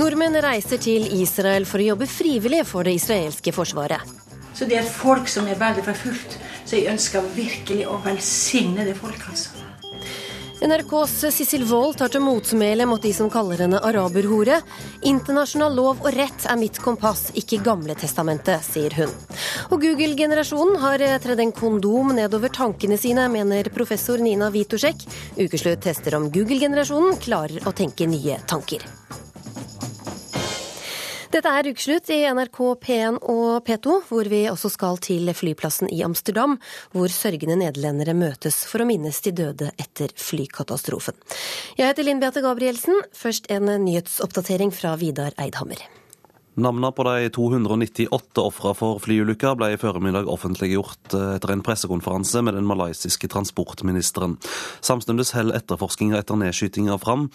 Nordmenn reiser til Israel for å jobbe frivillig for det israelske forsvaret. Så det er et folk som er veldig forfulgt. Så jeg ønsker virkelig å velsigne det folket. altså. NRKs Sissel Wold tar til motmæle mot de som kaller henne araberhore. Internasjonal lov og rett er mitt kompass, ikke Gamle testamentet, sier hun. Og Google-generasjonen har tredd en kondom nedover tankene sine, mener professor Nina Witoszek. Ukeslutt tester om Google-generasjonen klarer å tenke nye tanker. Dette er ukeslutt i NRK P1 og P2, hvor vi også skal til flyplassen i Amsterdam, hvor sørgende nederlendere møtes for å minnes de døde etter flykatastrofen. Jeg heter Linn Beate Gabrielsen. Først en nyhetsoppdatering fra Vidar Eidhammer. Navnene på de 298 ofra for flyulykka ble i formiddag offentliggjort eh, etter en pressekonferanse med den malaysiske transportministeren. Samtidig holder etterforskninga etter nedskytinga fram.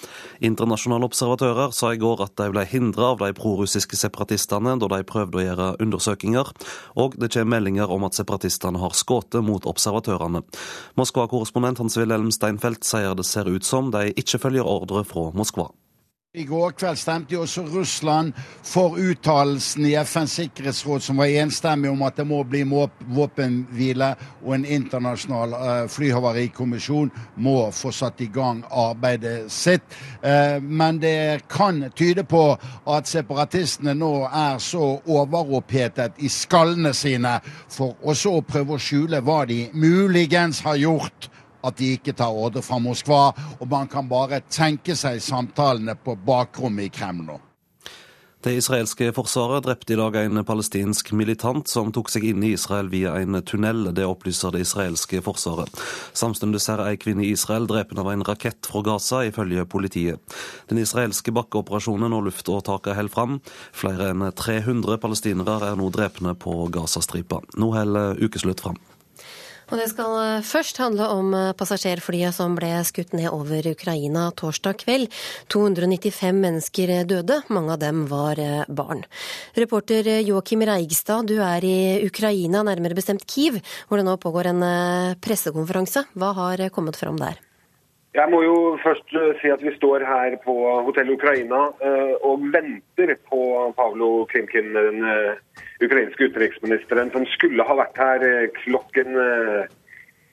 Internasjonale observatører sa i går at de ble hindra av de prorussiske separatistene da de prøvde å gjøre undersøkelser, og det kommer meldinger om at separatistene har skutt mot observatørene. Moskva-korrespondent Hans-Wilhelm Steinfeld sier det ser ut som de ikke følger ordre fra Moskva. I går kveld stemte jo også Russland for uttalelsen i FNs sikkerhetsråd som var enstemmig om at det må bli våpenhvile, og en internasjonal uh, flyhavarikommisjon må få satt i gang arbeidet sitt. Uh, men det kan tyde på at separatistene nå er så overopphetet i skallene sine for også å prøve å skjule hva de muligens har gjort at de ikke tar ordre fra Moskva. Og man kan bare tenke seg samtalene på bakrommet i Kreml nå. Det israelske forsvaret drepte i dag en palestinsk militant som tok seg inn i Israel via en tunnel. Det opplyser det israelske forsvaret. Samtidig er ei kvinne i Israel drept av en rakett fra Gaza, ifølge politiet. Den israelske bakkeoperasjonen og luftåtaket holder fram. Flere enn 300 palestinere er nå drepne på Gazastripa. Nå holder ukeslutt fram. Og det skal eh, først handle om eh, passasjerflyet som ble skutt ned over Ukraina torsdag kveld. 295 mennesker døde, mange av dem var eh, barn. Reporter Joakim Reigstad, du er i Ukraina, nærmere bestemt Kiev, hvor det nå pågår en pressekonferanse. Hva har kommet fram der? Jeg må jo først si at vi står her på Hotell Ukraina og venter på Pavlo Krimkin, den ukrainske utenriksministeren, som skulle ha vært her eh, klokken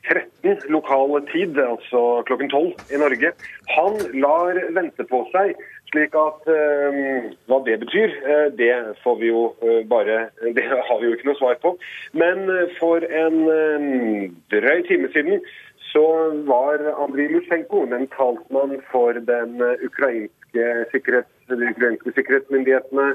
13 eh, lokal tid, altså klokken 12 i Norge. Han lar vente på seg. Slik at Hva det betyr, det får vi jo bare Det har vi jo ikke noe svar på. Men for en drøy time siden så var Andrij Lusjenko, den talsmann for den ukrainske, sikkerhets, de ukrainske sikkerhetsmyndighetene,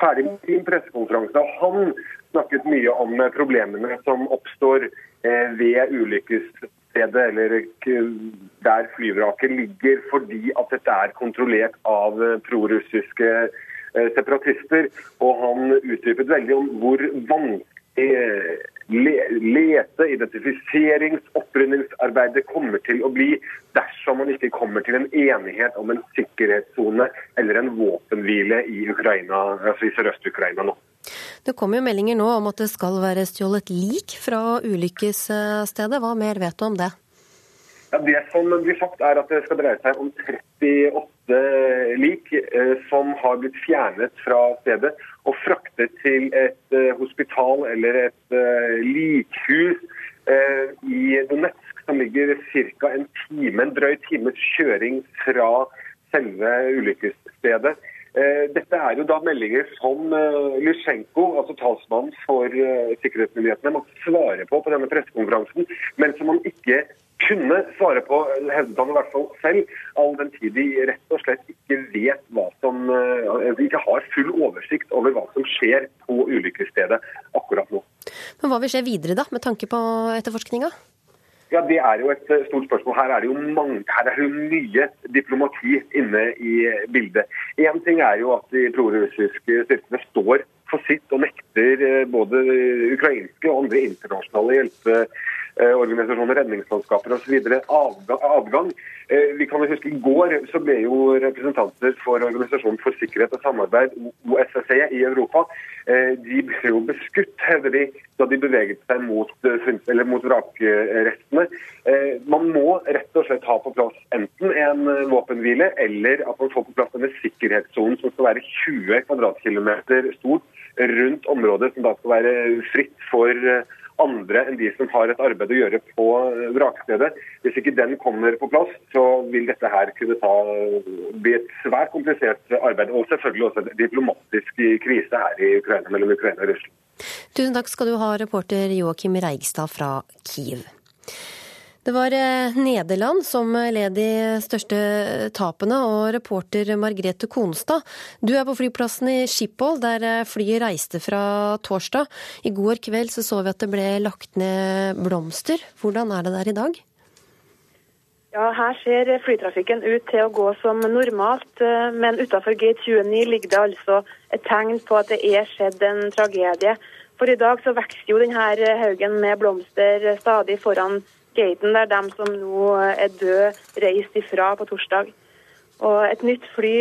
ferdig med sin pressekonferanse. Han snakket mye om problemene som oppstår eh, ved ulykkesstedet, eller der flyvraket ligger, fordi at dette er kontrollert av eh, prorussiske eh, separatister. Og han utdypet veldig om hvor vanskelig lete-, identifiserings-, opprydningsarbeidet kommer til å bli dersom man ikke kommer til en enighet om en sikkerhetssone eller en våpenhvile i, Ukraina, altså i Sørøst-Ukraina nå. Det kommer jo meldinger nå om at det skal være stjålet lik fra ulykkesstedet. Hva mer vet du om det? Ja, det som blir sagt er at det skal dreie seg om 38 lik eh, som har blitt fjernet fra stedet og fraktet til et eh, hospital eller et eh, likhus eh, i Donetsk, som ligger ca. en time, en drøy times kjøring fra selve ulykkesstedet. Dette er jo da meldinger som Lysjenko, altså talsmannen for sikkerhetsmyndighetene, måtte svare på på denne pressekonferansen, men som han ikke kunne svare på, hevdet han i hvert fall selv, all den tid de rett og slett ikke vet hva som eh, De ikke har full oversikt over hva som skjer på ulykkesstedet akkurat nå. Men hva vil skje videre, da, med tanke på etterforskninga? Ja, Det er jo et eh, stort spørsmål. Her er det jo, mange, her er det jo mye diplomati inne i bildet. Én ting er jo at de prorussiske styrkene står for sitt og nekter eh, både ukrainske og andre internasjonale hjelpe eh, organisasjoner, redningsmannskaper osv. adgang. Eh, vi kan jo huske I går så ble jo representanter for Organisasjonen for sikkerhet og samarbeid, OSSE, i Europa de ble jo beskutt, hevder de, da de beveget seg mot, mot vrakrestene. Man må rett og slett ha på plass enten en våpenhvile eller at man får på plass denne sikkerhetssonen som skal være 20 kvadratkilometer stort rundt området, som da skal være fritt for eh, andre enn de som har et arbeid å gjøre på eh, vrakstedet. Hvis ikke den kommer på plass, så vil dette her kunne ta, bli et svært komplisert arbeid. Og selvfølgelig også en diplomatisk krise her i Ukraina, mellom Ukraina og Russland. Tusen takk skal du ha, reporter Joakim Reigstad fra Kiev. Det var eh, Nederland som led de største tapene, og reporter Margrethe Konstad, du er på flyplassen i Schiphol, der eh, flyet reiste fra torsdag. I går kveld så, så vi at det ble lagt ned blomster. Hvordan er det der i dag? Ja, Her ser flytrafikken ut til å gå som normalt, eh, men utenfor G29 ligger det altså et tegn på at det er skjedd en tragedie. For i dag så vokser jo denne haugen med blomster stadig foran gaten der de som nå er døde, reiste ifra på torsdag. Og Et nytt fly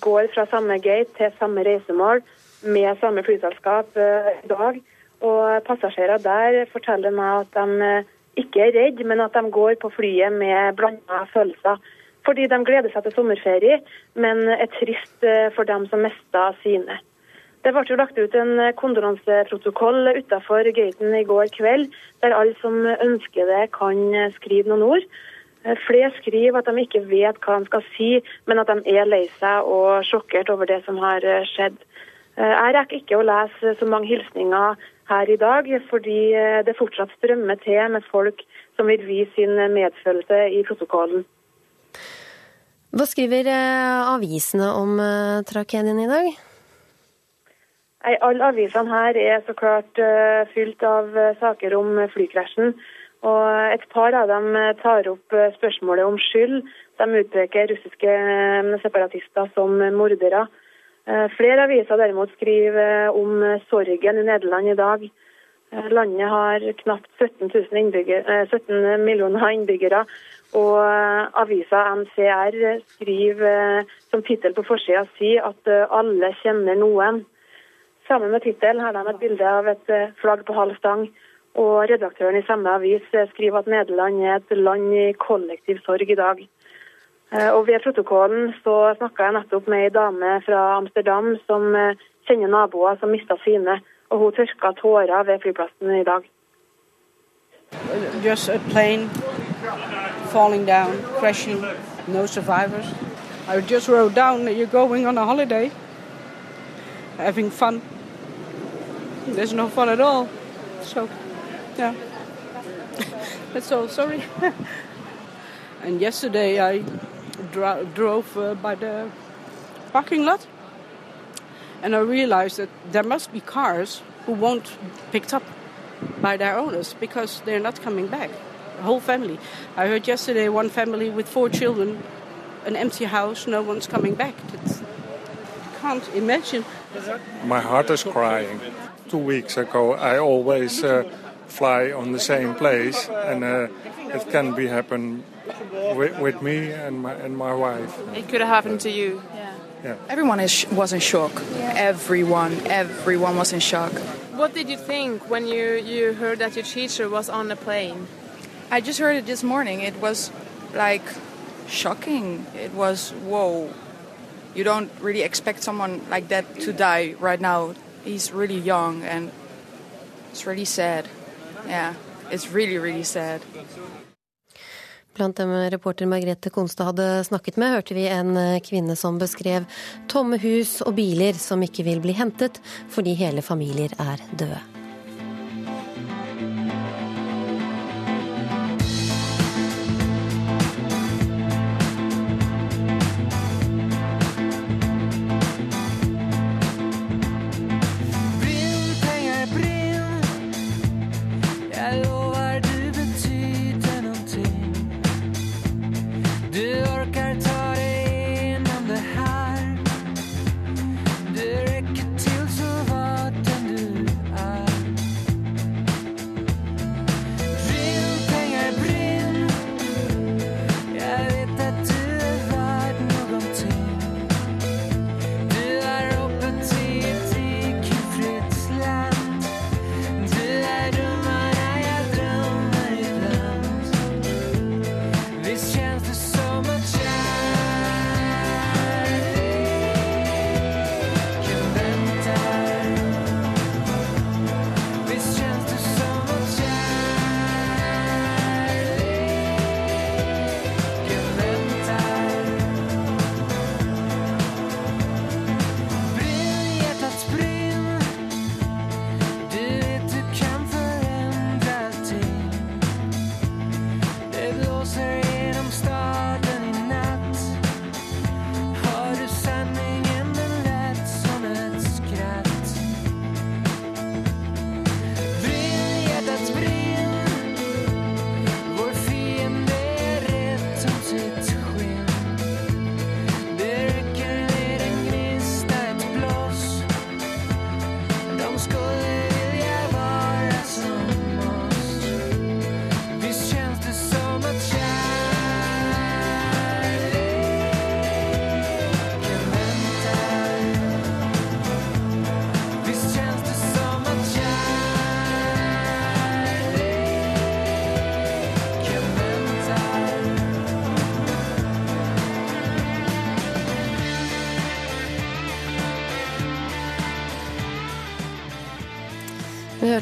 går fra samme gate til samme reisemål med samme flyselskap eh, i dag. Og Passasjerer der forteller meg at de eh, ikke er redde, men at de går på flyet med blanda følelser. Fordi de gleder seg til sommerferie, men er trist eh, for dem som mista sine. Det ble jo lagt ut en kondolanseprotokoll utenfor gaten i går kveld, der alle som ønsker det, kan skrive noen ord. Flere skriver at de ikke vet hva de skal si, men at de er lei seg og sjokkert over det som har skjedd. Jeg rekker ikke å lese så mange hilsninger her i dag, fordi det fortsatt strømmer til med folk som vil vise sin medfølelse i protokollen. Hva skriver eh, avisene om eh, tragedien i dag? Nei, Alle avisene her er så klart uh, fylt av uh, saker om flykrasjen. Og et par av dem tar opp spørsmålet om skyld. De utpeker russiske separatister som mordere. Flere aviser derimot skriver om sorgen i Nederland i dag. Landet har knapt 17, 17 millioner innbyggere. Og avisa NCR skriver som tittel på forsida si at alle kjenner noen. Sammen med tittelen har de et bilde av et eh, flagg på halv stang. Og redaktøren i samme avis eh, skriver at Nederland er et land i kollektiv sorg i dag. Eh, og Ved protokollen så snakka jeg nettopp med ei dame fra Amsterdam som kjenner naboer som mista sine, og hun tørka tårer ved flyplassen i dag. Just a plane falling down, crashing, no survivors. I just wrote down that you're going on a holiday, having fun. There's no fun at all. So, yeah. That's all. Sorry. and yesterday I dro drove uh, by the parking lot and I realized that there must be cars who won't picked up by their owners because they're not coming back. Whole family. I heard yesterday one family with four children, an empty house, no one's coming back. It's, I can't imagine. My heart is crying two weeks ago, I always uh, fly on the same place, and uh, it can be happen with, with, me and my and my wife. It could have happened to you. Yeah. Yeah. Everyone is, was in shock. Yeah. Everyone, everyone was in shock. What did you think when you, you heard that your teacher was on the plane? I just heard it this morning. It was like shocking. It was whoa. You don't really expect someone like that to die right now he's really young and it's really sad. Yeah, it's really, really sad. Blant dem reporter Margrethe Konstad hadde snakket med, hørte vi en kvinne som beskrev tomme hus og biler som ikke vil bli hentet fordi hele familier er døde.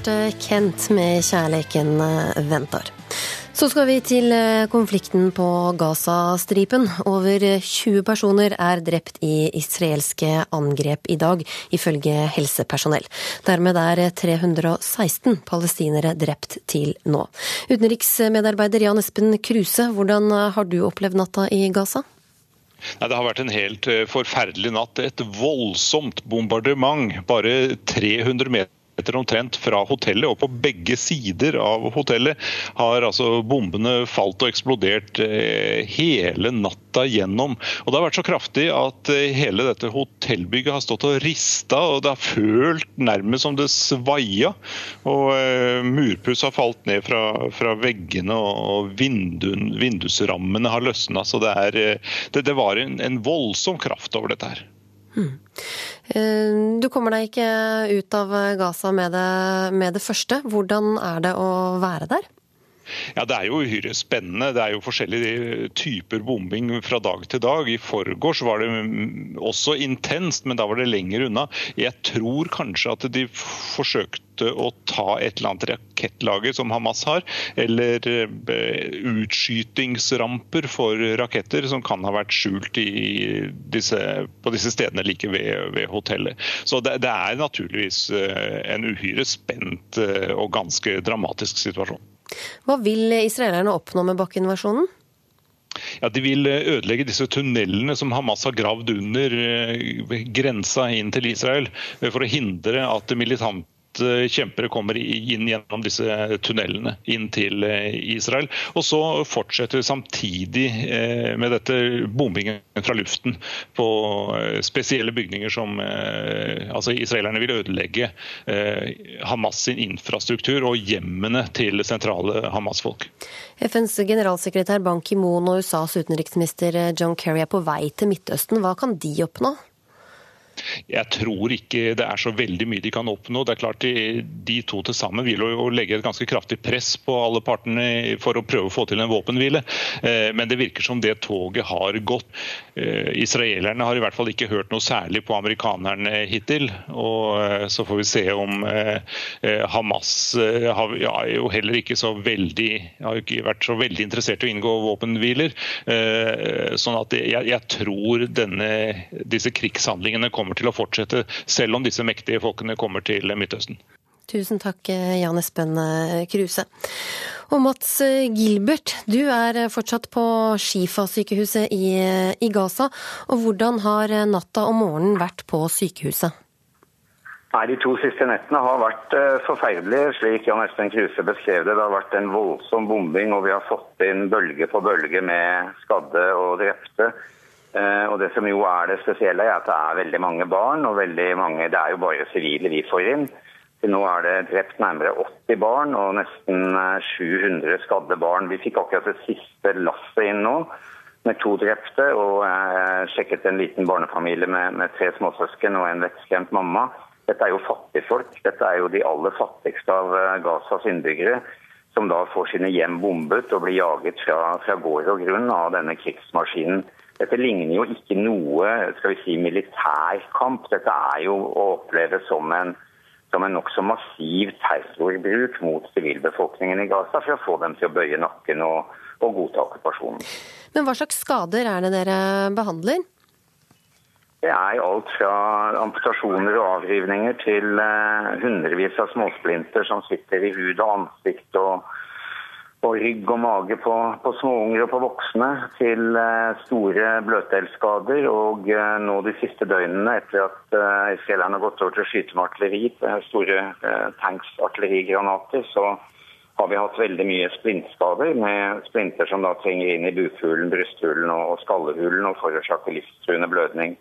Hørte Kent med 'Kjærleiken ventar'. Så skal vi til eh, konflikten på Gazastripen. Over 20 personer er drept i israelske angrep i dag, ifølge helsepersonell. Dermed er 316 palestinere drept til nå. Utenriksmedarbeider Jan Espen Kruse, hvordan har du opplevd natta i Gaza? Nei, Det har vært en helt eh, forferdelig natt. Et voldsomt bombardement. Bare 300 meter meter omtrent fra hotellet, og på begge sider av hotellet har altså bombene falt og eksplodert eh, hele natta gjennom. Og Det har vært så kraftig at eh, hele dette hotellbygget har stått og rista, og det har følt nærmest som det svaia. Og uh, Murpuss har falt ned fra, fra veggene, og vindun, vindusrammene har løsna. Så det, er, det, det var en, en voldsom kraft over dette her. Hmm. Du kommer deg ikke ut av Gaza med det, med det første. Hvordan er det å være der? Ja, Det er jo uhyre spennende. Det er jo forskjellige typer bombing fra dag til dag. I forgårs var det også intenst, men da var det lenger unna. Jeg tror kanskje at de forsøkte å ta et eller annet rakettlager som Hamas har, eller eh, utskytingsramper for raketter som kan ha vært skjult disse, på disse stedene like ved, ved hotellet. Så det, det er naturligvis eh, en uhyre spent eh, og ganske dramatisk situasjon. Hva vil israelerne oppnå med bakkeinvasjonen? Ja, De vil ødelegge disse tunnelene som Hamas har gravd under eh, grensa inn til Israel, eh, for å hindre at militante Eh, kjempere kommer inn gjennom disse tunnelene inn til eh, Israel. Og så fortsetter samtidig eh, med dette bombingen fra luften på spesielle bygninger som altså Israelerne vil ødelegge Hamas sin infrastruktur og hjemmene til sentrale Hamas-folk. FNs generalsekretær Ban Ki-moon og USAs utenriksminister John Kerry er på vei til Midtøsten. Hva kan de oppnå? Jeg tror ikke det er så veldig mye de kan oppnå. Det er klart De, de to til sammen vil jo legge et ganske kraftig press på alle partene for å prøve å få til en våpenhvile. Eh, men det virker som det toget har gått. Eh, israelerne har i hvert fall ikke hørt noe særlig på amerikanerne hittil. og eh, Så får vi se om Hamas har jo heller ikke så veldig, har ikke vært så veldig interessert i å inngå våpenhviler. Sånn at jeg, jeg tror denne, disse krigshandlingene kommer til å fortsette, selv om disse mektige folkene kommer til Midtøsten. Tusen takk, Jan Espen Kruse. Og Mats Gilbert, du er fortsatt på Shifa-sykehuset i, i Gaza. Og hvordan har natta og morgenen vært på sykehuset? Nei, De to siste nettene har vært uh, forferdelige, slik Jan Espen Kruse beskrev det. Det har vært en voldsom bombing, og vi har fått inn bølge på bølge med skadde og drepte. Eh, og Det som jo er det spesielle, er at det er veldig mange barn. og veldig mange, Det er jo bare sivile vi får inn. Til nå er det drept nærmere 80 barn og nesten 700 eh, skadde barn. Vi fikk akkurat det siste lasset inn nå med to drepte. Og jeg sjekket en liten barnefamilie med, med tre småsøsken og en vettskremt mamma. Dette er jo fattigfolk. Dette er jo de aller fattigste av eh, Gazas innbyggere. Som da får sine hjem bombet og blir jaget fra, fra gård og grunn av denne krigsmaskinen. Dette ligner jo ikke noe skal vi si, militærkamp. Dette er jo å oppleve som en, som en nokså massiv terrorbruk mot sivilbefolkningen i Gaza for å få dem til å bøye nakken og, og godta okkupasjonen. Men hva slags skader er det dere behandler? Det er alt fra amputasjoner og avrivninger til uh, hundrevis av småsplinter som sitter i hud og ansikt og på rygg og mage på, på småunger og på voksne, til eh, store bløtdelsskader. Og eh, nå de siste døgnene, etter at eh, israelerne har gått over til å skyte med artilleri, store tanks-artillerigranater, så har vi hatt veldig mye splintskader med splinter som da trenger inn i bukhulen, brysthulen og skallehulen og forårsaker livstruende blødning.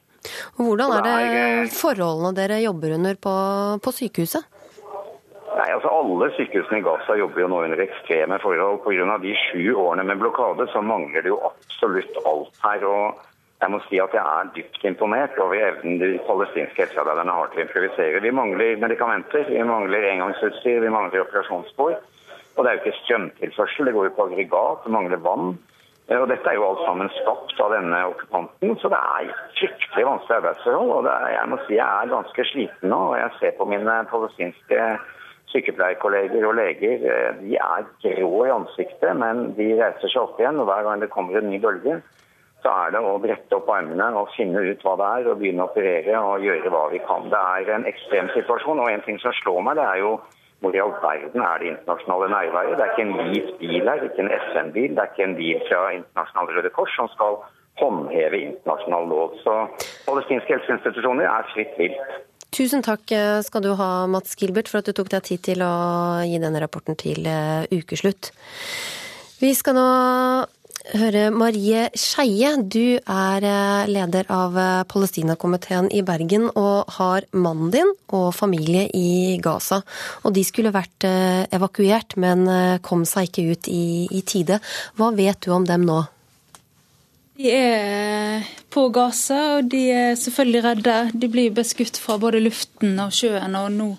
Hvordan er det forholdene dere jobber under på, på sykehuset? Nei, altså Alle sykehusene i Gaza jobber jo nå under ekstreme forhold. Pga. de sju årene med blokade så mangler det jo absolutt alt her. og jeg må si at jeg er dypt imponert over evnen de palestinske helsearbeiderne har til å improvisere. Vi mangler medikamenter, vi mangler engangsutstyr, vi mangler operasjonsspor. Og det er jo ikke strømtilførsel, det går jo på aggregat, det mangler vann. Og Dette er jo alt sammen skapt av denne okkupanten, så det er fryktelig vanskelig arbeidsforhold. og er, Jeg må si jeg er ganske sliten nå. og Jeg ser på mine palestinske sykepleierkolleger og leger eh, de er grå i ansiktet, men de reiser seg opp igjen. og Hver gang det kommer en ny bølge, så er det å brette opp armene og finne ut hva det er, og begynne å operere og gjøre hva vi kan. Det er en ekstrem situasjon, og en ting som slår meg, det er jo hvor i all verden er det internasjonale nærværet? Det er ikke en hvit bil her, ikke en FN-bil, det er ikke en bil fra Internasjonale Røde Kors som skal håndheve internasjonal lov. Så palestinske helseinstitusjoner er fritt vilt. Tusen takk eh, skal du ha, Mats Gilbert, for at du tok deg tid til å gi denne rapporten til eh, ukeslutt. Vi skal nå høre Marie Skeie. Du er eh, leder av Palestinakomiteen i Bergen og har mannen din og familie i Gaza. Og de skulle vært evakuert, men kom seg ikke ut i, i tide. Hva vet du om dem nå? De er på Gaza, og de er selvfølgelig redde. De blir beskutt fra både luften og sjøen, og nå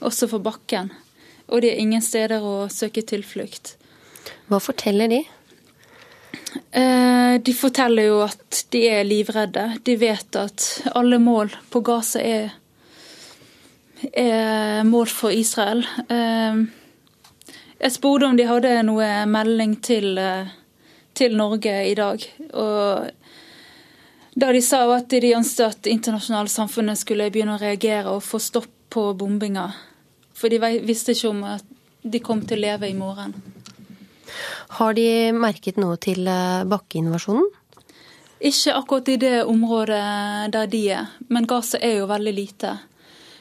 også fra bakken. Og de er ingen steder å søke tilflukt. Hva forteller de? Eh, de forteller jo at de er livredde. De vet at alle mål på Gaza er, er mål for Israel. Eh, jeg spurte om de hadde noe melding til eh, til Norge i dag. Og da de sa at de ønsket at internasjonale samfunnet skulle begynne å reagere og få stopp på bombinga. For de visste ikke om at de kom til å leve i morgen. Har de merket noe til eh, bakkeinvasjonen? Ikke akkurat i det området der de er, men Gaza er jo veldig lite.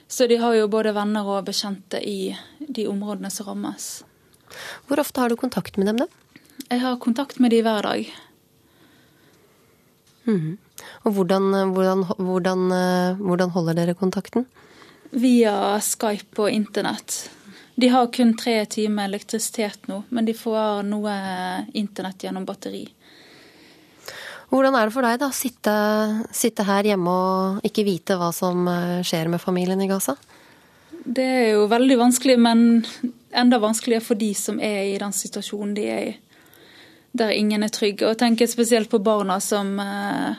Så de har jo både venner og bekjente i de områdene som rammes. Hvor ofte har du kontakt med dem, da? Jeg har kontakt med de hver dag. Mm. Og hvordan, hvordan, hvordan, hvordan, holder dere kontakten? Via Skype og internett. De har kun tre timer elektrisitet nå, men de får noe internett gjennom batteri. Hvordan er det for deg da, å sitte, sitte her hjemme og ikke vite hva som skjer med familien i Gaza? Det er jo veldig vanskelig, men enda vanskeligere for de som er i den situasjonen de er i der ingen er trygge. Og tenker spesielt på barna som eh,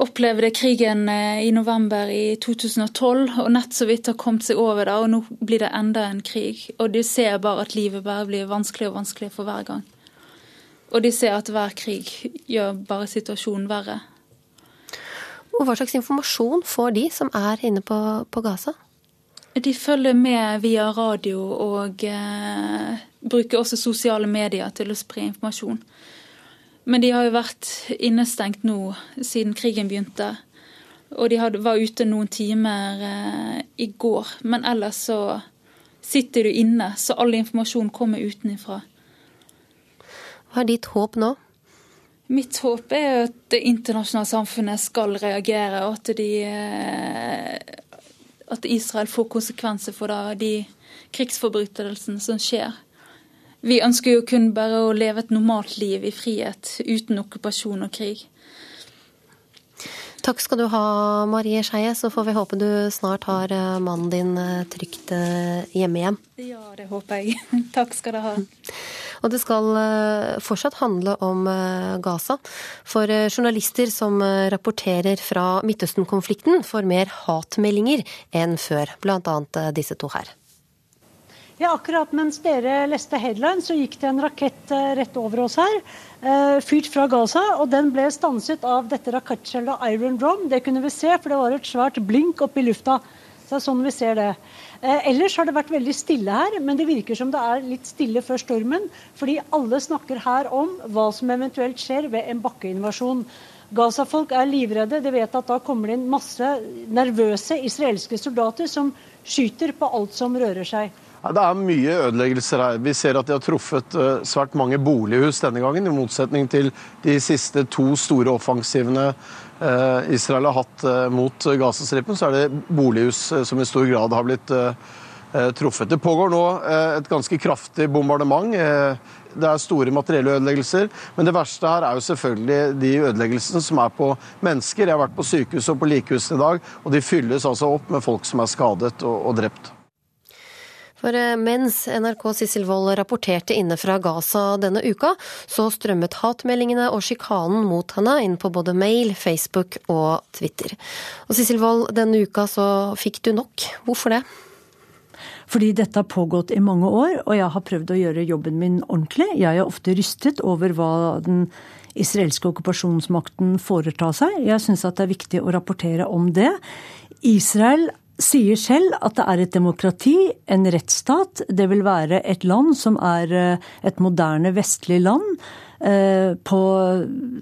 opplevde krigen eh, i november i 2012 og nett så vidt har kommet seg over det, og nå blir det enda en krig. Og de ser bare at livet bare blir vanskeligere og vanskeligere for hver gang. Og de ser at hver krig gjør bare situasjonen verre. Og Hva slags informasjon får de som er inne på, på Gaza? De følger med via radio og eh, bruker også sosiale medier til å spre informasjon. Men de har jo vært innestengt nå siden krigen begynte. Og de var ute noen timer eh, i går. Men ellers så sitter du inne, så all informasjon kommer utenfra. Hva er ditt håp nå? Mitt håp er at det internasjonale samfunnet skal reagere, og at de eh, at Israel får konsekvenser for da, de krigsforbrytelsene som skjer. Vi ønsker jo kun bare å leve et normalt liv i frihet, uten okkupasjon og krig. Takk skal du ha, Marie Skeie. Så får vi håpe du snart har eh, mannen din eh, trygt eh, hjemme igjen. Ja, det håper jeg. Takk skal du ha. Og det skal fortsatt handle om Gaza. For journalister som rapporterer fra Midtøsten-konflikten, får mer hatmeldinger enn før. Annet disse to her. Ja, akkurat mens dere leste headline, så gikk det en rakett rett over oss her. Eh, fyrt fra Gaza, og den ble stanset av dette rakettskjellet Iron Drum. Det kunne vi se, for det var et svært blink oppe i lufta. Så det er sånn vi ser det. Eh, ellers har det vært veldig stille her, men det virker som det er litt stille før stormen. Fordi alle snakker her om hva som eventuelt skjer ved en bakkeinvasjon. Gaza-folk er livredde. De vet at da kommer det inn masse nervøse israelske soldater som skyter på alt som rører seg. Det er mye ødeleggelser her. Vi ser at de har truffet eh, svært mange bolighus denne gangen, i motsetning til de siste to store offensivene Israel har hatt eh, mot Gazastripen. Så er det bolighus som i stor grad har blitt truffet. Det pågår nå et ganske kraftig bombardement. Det er store materielle ødeleggelser. Men det verste her er jo selvfølgelig de ødeleggelsene som er på mennesker. Jeg har vært på sykehuset og på likehusene i dag, og de fylles altså opp med folk som er skadet og drept. For eh, mens NRK Sissel Wold rapporterte inne fra Gaza denne uka, så strømmet hatmeldingene og sjikanen mot henne inn på både mail, Facebook og Twitter. Og Sissel Wold, denne uka så fikk du nok. Hvorfor det? Fordi dette har pågått i mange år, og jeg har prøvd å gjøre jobben min ordentlig. Jeg er ofte rystet over hva den israelske okkupasjonsmakten foretar seg. Jeg syns at det er viktig å rapportere om det. Israel sier selv at det er et demokrati, en rettsstat. Det vil være et land som er eh, et moderne vestlig land. Eh, på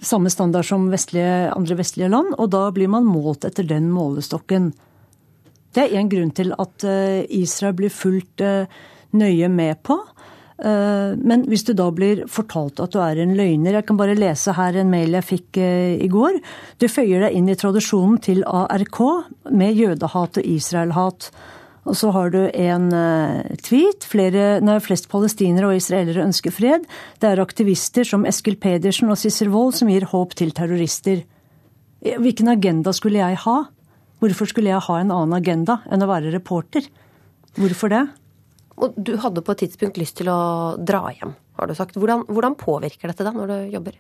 samme standard som vestlige, andre vestlige land, og da blir man målt etter den målestokken. Det er én grunn til at eh, Israel blir fulgt nøye med på. Eh, men hvis du da blir fortalt at du er en løgner Jeg kan bare lese her en mail jeg fikk eh, i går. Du føyer deg inn i tradisjonen til ARK med jødehat og Israelhat. Og så har du en eh, tweet. Flere, nei, flest palestinere og israelere ønsker fred. Det er aktivister som Eskil Pedersen og Sissel Wold som gir håp til terrorister. Hvilken agenda skulle jeg ha? Hvorfor skulle jeg ha en annen agenda enn å være reporter? Hvorfor det? Og du hadde på et tidspunkt lyst til å dra hjem, har du sagt. Hvordan, hvordan påvirker dette da, når du jobber?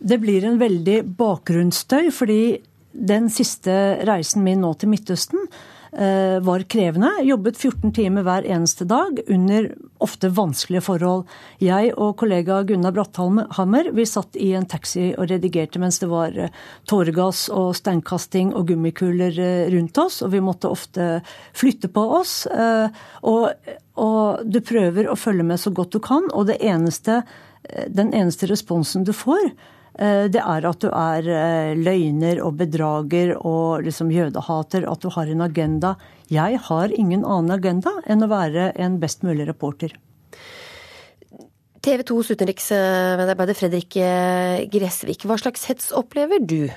Det blir en veldig bakgrunnsstøy, fordi den siste reisen min nå til Midtøsten var krevende. Jobbet 14 timer hver eneste dag under ofte vanskelige forhold. Jeg og kollega Gunnar Bratthammer vi satt i en taxi og redigerte mens det var eh, tåregass og steinkasting og gummikuler eh, rundt oss, og vi måtte ofte flytte på oss. Og, og du prøver å følge med så godt du kan, og eneste, den eneste responsen du får, Eh, det er at du er eh, løgner og bedrager og liksom jødehater, at du har en agenda. Jeg har ingen annen agenda enn å være en best mulig reporter. TV 2s utenriksmedarbeider Fredrik eh, Gressvik, hva slags hets opplever du?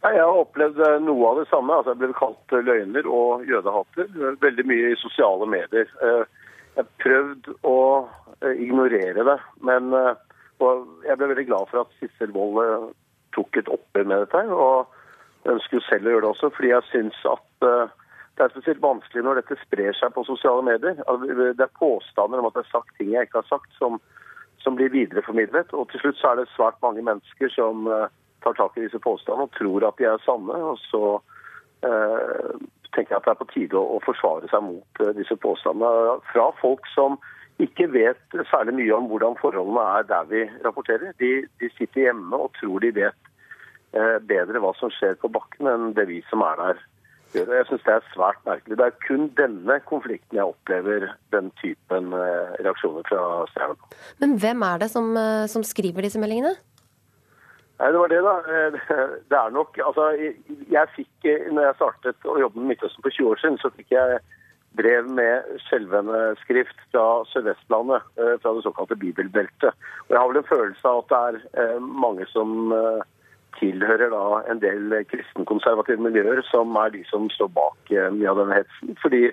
Jeg har opplevd noe av det samme. Altså, jeg ble kalt løgner og jødehater. Veldig mye i sosiale medier. Jeg har prøvd å ignorere det, men og jeg ble veldig glad for at Sissel Wold eh, tok et oppgjør med dette. Og ønsker jo selv å gjøre det også, fordi jeg syns at uh, det er spesielt vanskelig når dette sprer seg på sosiale medier. Det er påstander om at det er sagt ting jeg ikke har sagt, som, som blir videreformidlet. Og til slutt så er det svært mange mennesker som uh, tar tak i disse påstandene og tror at de er sanne. Og så eh, tenker jeg at det er på tide å, å forsvare seg mot disse påstandene fra folk som ikke vet særlig mye om hvordan forholdene er der vi rapporterer. De, de sitter hjemme og tror de vet eh, bedre hva som skjer på bakken enn det vi som er der gjør. Jeg syns det er svært merkelig. Det er kun denne konflikten jeg opplever den typen eh, reaksjoner fra stjernen. Men hvem er det som, eh, som skriver disse meldingene? Nei, Det var det, da. Eh, det er nok Altså, jeg fikk, når jeg startet å jobbe med Midtøsten for 20 år siden, så fikk jeg brev med skjelvende skrift fra Sør-Vestlandet, eh, fra det såkalte bibelbeltet. Og Jeg har vel en følelse av at det er eh, mange som eh, tilhører da en del kristenkonservative miljøer, som er de som står bak mye av denne hetsen. Fordi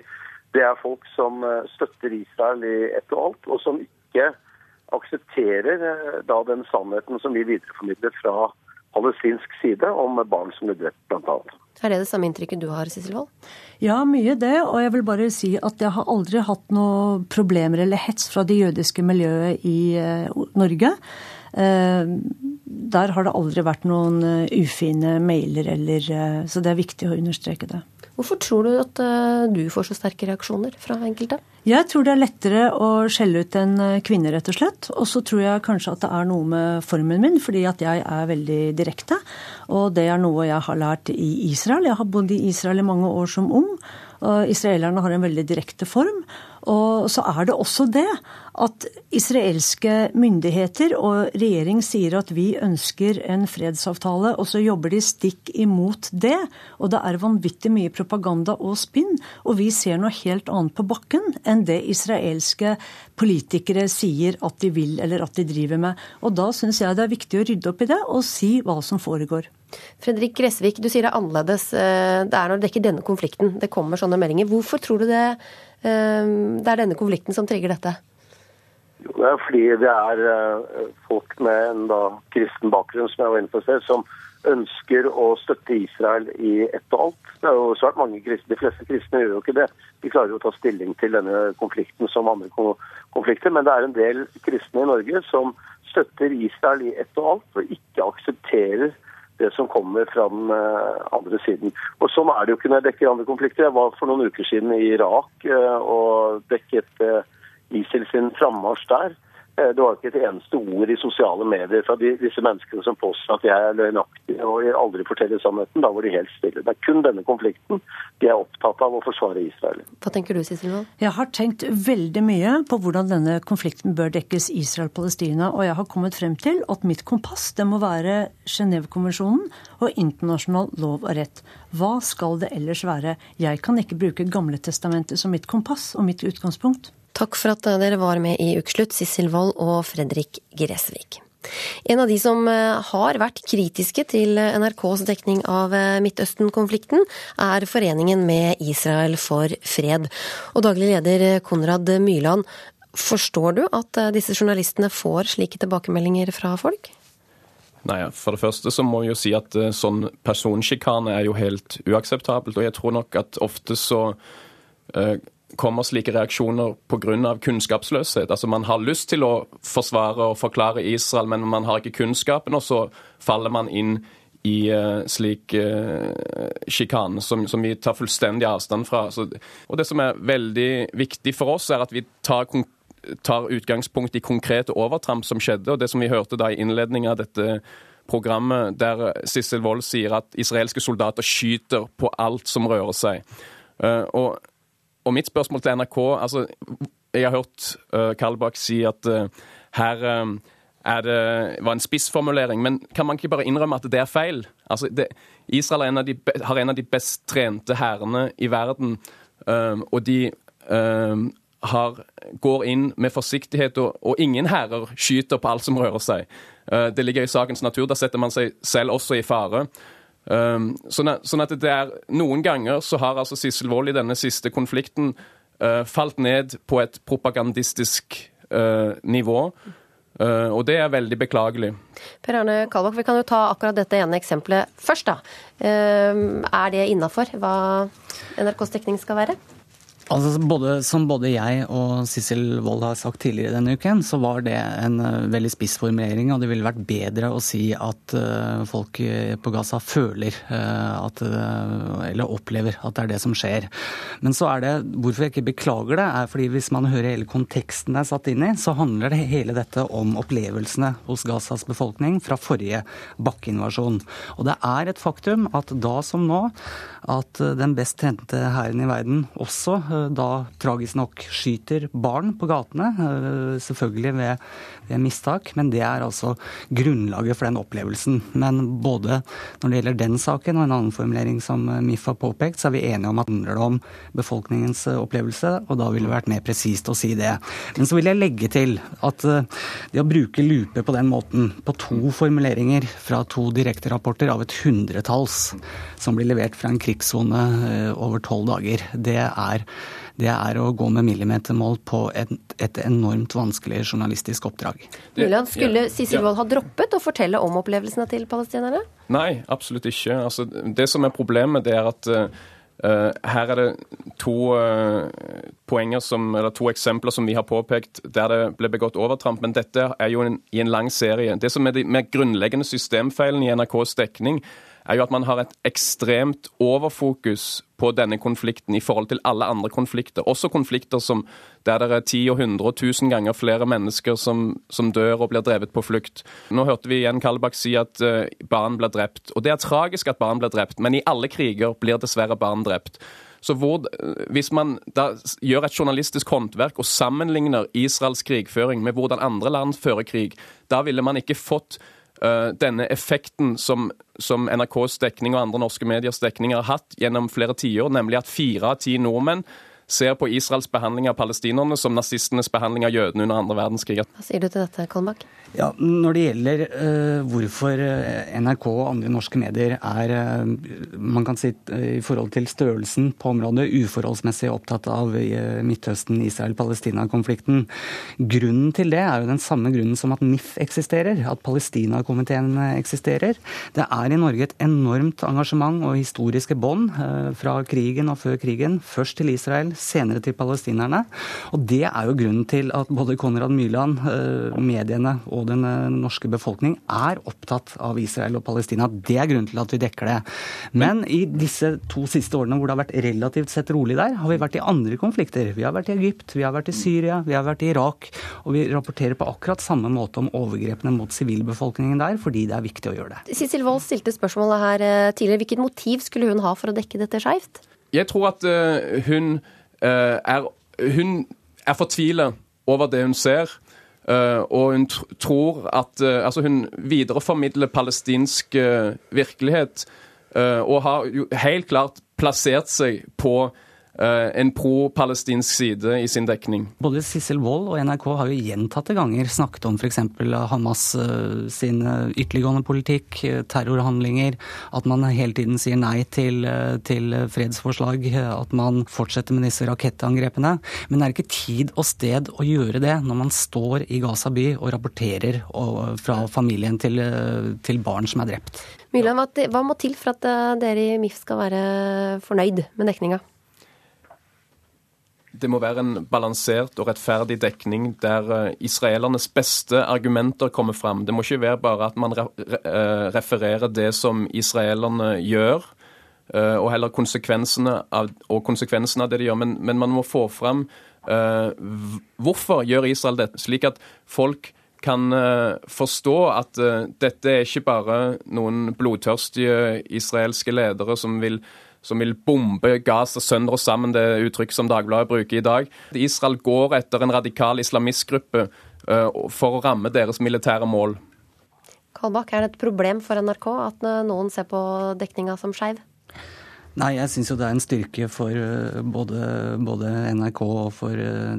det er folk som støtter Israel i ett og alt, og som ikke aksepterer da den sannheten som vi videreformidler fra palestinsk side om barn som ble drept, bl.a. Er det det samme inntrykket du har, Sissel Wold? Ja, mye det. Og jeg vil bare si at jeg har aldri hatt noe problemer eller hets fra det jødiske miljøet i uh, Norge. Der har det aldri vært noen uh, ufine mailer eller Så det er viktig å understreke det. Hvorfor tror du at du får så sterke reaksjoner fra enkelte? Jeg tror det er lettere å skjelle ut en kvinne, rett og slett. Og så tror jeg kanskje at det er noe med formen min, fordi at jeg er veldig direkte. Og det er noe jeg har lært i Israel. Jeg har bodd i Israel i mange år som ung. Og israelerne har en veldig direkte form. Og så er det også det at israelske myndigheter og regjering sier at vi ønsker en fredsavtale, og så jobber de stikk imot det. Og det er vanvittig mye propaganda og spinn. Og vi ser noe helt annet på bakken enn det israelske politikere sier at de vil eller at de driver med. Og da syns jeg det er viktig å rydde opp i det og si hva som foregår. Fredrik Gressvik, du sier det er annerledes. Eh, det er når det dekker denne konflikten det kommer sånne meldinger. Hvorfor tror du det, det er denne konflikten som trigger dette? Jo, det er fordi det er eh, folk med en da, kristen bakgrunn som jeg var inne på selv, som ønsker å støtte Israel i ett og alt. Det er jo svært mange kristne, De fleste kristne gjør jo ikke det. De klarer jo å ta stilling til denne konflikten som andre konflikter. Men det er en del kristne i Norge som støtter Israel i ett og alt, og ikke aksepterer det som kommer fra den andre siden. Og Sånn er det jo ikke når jeg dekker andre konflikter. Jeg var for noen uker siden i Irak og dekket ISIL sin frammarsj der. Eh, det var ikke et eneste ord i sosiale medier fra de, disse menneskene som påstår at jeg er løgnaktig og jeg aldri forteller sannheten. Da var de helt stille. Det er kun denne konflikten de er opptatt av å forsvare Israel. Hva tenker du, Sissel Jeg har tenkt veldig mye på hvordan denne konflikten bør dekkes Israel-Palestina, og jeg har kommet frem til at mitt kompass det må være Genévekonvensjonen og internasjonal lov og rett. Hva skal det ellers være? Jeg kan ikke bruke Gamletestamentet som mitt kompass og mitt utgangspunkt. Takk for at dere var med i Ukeslutt, Sissel Wold og Fredrik Gressvik. En av de som eh, har vært kritiske til NRKs dekning av eh, Midtøsten-konflikten, er Foreningen med Israel for fred. Og daglig leder Konrad Myrland, forstår du at eh, disse journalistene får slike tilbakemeldinger fra folk? Nei, For det første så må vi jo si at sånn personsjikane er jo helt uakseptabelt. Og jeg tror nok at ofte så kommer slike reaksjoner pga. kunnskapsløshet. Altså Man har lyst til å forsvare og forklare Israel, men man har ikke kunnskapen, og så faller man inn i uh, slik uh, sjikane som, som, vi tar fullstendig avstand fra. Så, og Det som er veldig viktig for oss, er at vi tar, tar utgangspunkt i konkrete overtramp som skjedde. og Det som vi hørte da i innledningen av dette programmet, der Sissel Wold sier at israelske soldater skyter på alt som rører seg. Uh, og og mitt spørsmål til NRK altså, Jeg har hørt uh, Kalbakk si at uh, her uh, er det, var en spissformulering, men kan man ikke bare innrømme at det er feil? Altså, det, Israel en de, har en av de best trente hærene i verden, um, og de um, har, går inn med forsiktighet, og, og ingen hærer skyter på alt som rører seg. Uh, det ligger i sakens natur. Da setter man seg selv også i fare. Um, at, sånn, at, det er Noen ganger så har altså Sissel Wold i denne siste konflikten uh, falt ned på et propagandistisk uh, nivå. Uh, og det er veldig beklagelig. Per Arne Kalbakk, vi kan jo ta akkurat dette ene eksempelet først. da. Uh, er det innafor hva NRKs dekning skal være? Altså, både, Som både jeg og Sissel Wold har sagt tidligere denne uken, så var det en uh, veldig spiss formulering, og det ville vært bedre å si at uh, folk på Gaza føler at Eller opplever at det er det som skjer. Men så er det Hvorfor jeg ikke beklager det, er fordi hvis man hører hele konteksten det er satt inn i, så handler det hele dette om opplevelsene hos Gazas befolkning fra forrige bakkeinvasjon. Og det er et faktum at da som nå, at den best trente hæren i verden også da tragisk nok skyter barn på gatene. Eh, selvfølgelig ved, ved, mistak, men det er altså grunnlaget for den opplevelsen. Men både når det gjelder den saken og en annen formulering som MIF har påpekt, så er vi enige om at det handler om befolkningens eh, opplevelse, og da ville det vært mer presist å si det. Men så vil jeg legge til at eh, det å bruke lupe på den måten, på to formuleringer fra to direkterapporter av et hundretalls som blir levert fra en krigssone over tolv dager, det er det er å gå med millimetermål på et, et enormt vanskelig journalistisk oppdrag. Mulian, skulle Sissel Wold ha droppet å fortelle om opplevelsene til palestinerne? Nei, absolutt ikke. Altså, det som er problemet, det er at Uh, her er det to uh, poenger som, eller to eksempler som vi har påpekt der det ble begått overtramp, men dette er jo en, i en lang serie. Det som er de mer grunnleggende systemfeilen i NRKs dekning, er jo at man har et ekstremt overfokus på denne konflikten i forhold til alle andre konflikter. Også konflikter som, der det er ti og 100 og tusen ganger flere mennesker som, som, dør og blir drevet på flukt. Nå hørte vi igjen Kalbakk si at uh, barn blir drept. Og det er tragisk at barn blir drept, men i alle kriger blir dessverre barn drept. Så hvor, Hvis man da gjør et journalistisk håndverk og sammenligner Israels krigføring med hvordan andre land fører krig, da ville man ikke fått denne effekten som, som, NRKs dekning og andre norske mediers dekning har hatt gjennom flere tiår, nemlig at fire av ti nordmenn ser på Israels behandling av palestinerne som nazistenes behandling av jødene under andre verdenskrig. Hva sier du til dette, Kolbakk? Ja, Når det gjelder uh, hvorfor eh, NRK og andre norske medier er uh, man kan si uh, i forhold til størrelsen på området uforholdsmessig opptatt av Midtøsten, Israel-Palestina-konflikten Grunnen til det er jo den samme grunnen som at NIF eksisterer, at Palestina-komiteen eksisterer. Det er i Norge et enormt engasjement og historiske bånd fra krigen og før krigen. Først til Israel, senere til palestinerne. Og det er jo grunnen til at både Konrad Myrland, mediene og den norske befolkning er opptatt av Israel og Palestina. Det er grunnen til at vi dekker det. Men i disse to siste årene hvor det har vært relativt sett rolig der, har vi vært i andre konflikter. Vi har vært i Egypt, vi har vært i Syria, vi har vært i Irak. Og vi rapporterer på akkurat samme måte om overgrepene mot sivilbefolkningen der, fordi det er viktig å gjøre det. Sissel Wold stilte spørsmålet her eh, tidligere. Hvilket motiv skulle hun ha for å dekke dette skeivt? Jeg tror at uh, hun, er, hun er fortvilet over det hun ser. Uh, og hun tror at Altså, hun videreformidler palestinsk virkelighet. og har jo helt klart plassert seg på Eh, en pro-palestinsk side i sin dekning. Både Sissel Wold og NRK har jo gjentatte ganger snakket om f.eks. Hamas eh, sin eh, ytterliggående politikk, terrorhandlinger, at man hele tiden sier nei til, til fredsforslag, at man fortsetter med disse rakettangrepene. Men det er ikke tid og sted å gjøre det når man står i Gaza by og rapporterer fra familien til, til barn som er drept. Myrland, hva må til for at dere i MIF skal være fornøyd med dekninga? Det må være en balansert og rettferdig dekning der eh, israelernes beste argumenter kommer fram. Det må ikke være bare at man eh, refererer det som israelerne gjør, eh, og heller konsekvensene av, og konsekvensene av det de gjør. Men, men man må få fram hvorfor gjør Israel dette, slik at folk kan forstå at dette er ikke bare noen blodtørstige israelske ledere som vil som vil bombe Gaza sønder og sammen, det uttrykk som Dagbladet bruker i dag. Israel går etter en radikal islamistgruppe uh, for å ramme deres militære mål. Kalbakk, er det et problem for NRK at noen ser på dekninga som skeiv? Nei, jeg syns jo det er en styrke for eh, både, både, NRK og for eh,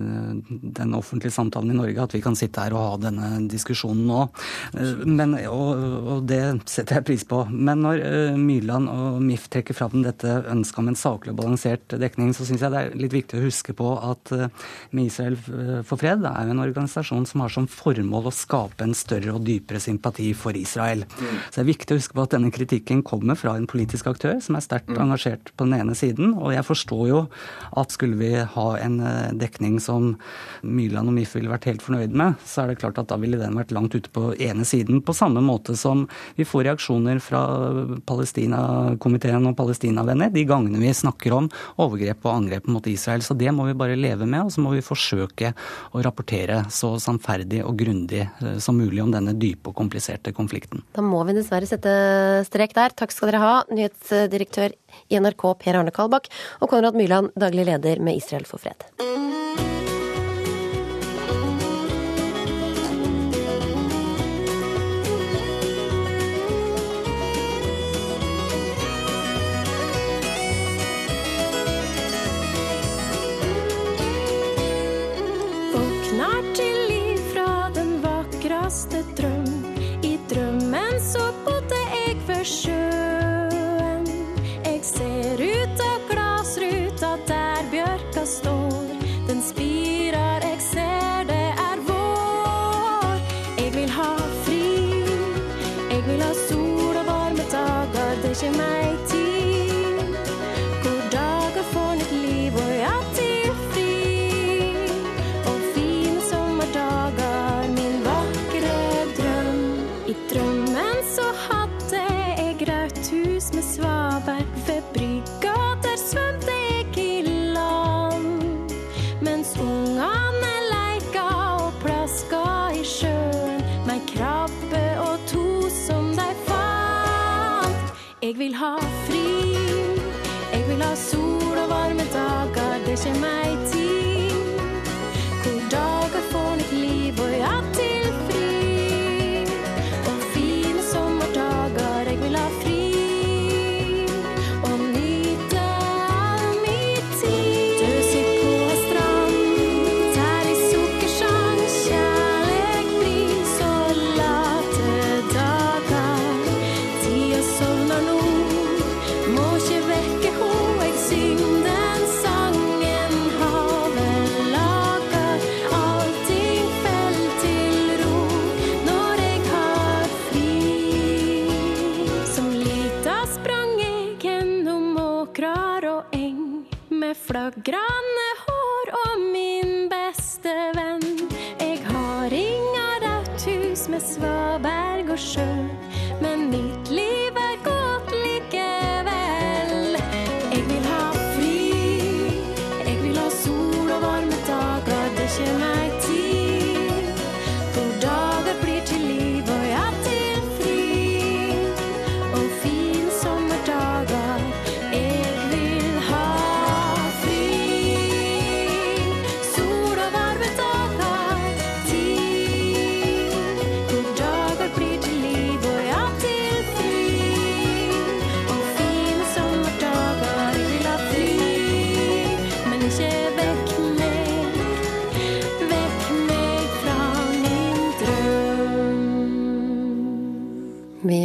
den offentlige samtalen i Norge at vi kan sitte her og ha denne diskusjonen nå. Eh, men, og, og det setter jeg pris på. Men når Myrland og MIF trekker fram dette ønsket om en saklig og balansert dekning, så syns jeg det er litt viktig å huske på at Med Israel for fred er jo en organisasjon som har som formål å skape en større og dypere sympati for Israel. Mm. Så det er viktig å huske på at denne kritikken kommer fra en politisk aktør som er sterkt mm. engasjert engasjert på den ene siden. Og jeg forstår jo at skulle vi ha en eh, dekning som Myrland og MIF ville vært helt fornøyd med, så er det klart at da ville den vært langt ute på ene siden. På samme måte som vi får reaksjoner fra Palestina-komiteen og palestinavenner de gangene vi snakker om overgrep og angrep mot Israel. Så det må vi bare leve med, og så må vi forsøke å rapportere så sannferdig og grundig eh, som mulig om denne dype og kompliserte konflikten. Da må vi dessverre sette strek der. Takk skal dere ha, nyhetsdirektør i NRK Per Arne Kalbakk og Konrad Myrland, daglig leder med Israel for fred.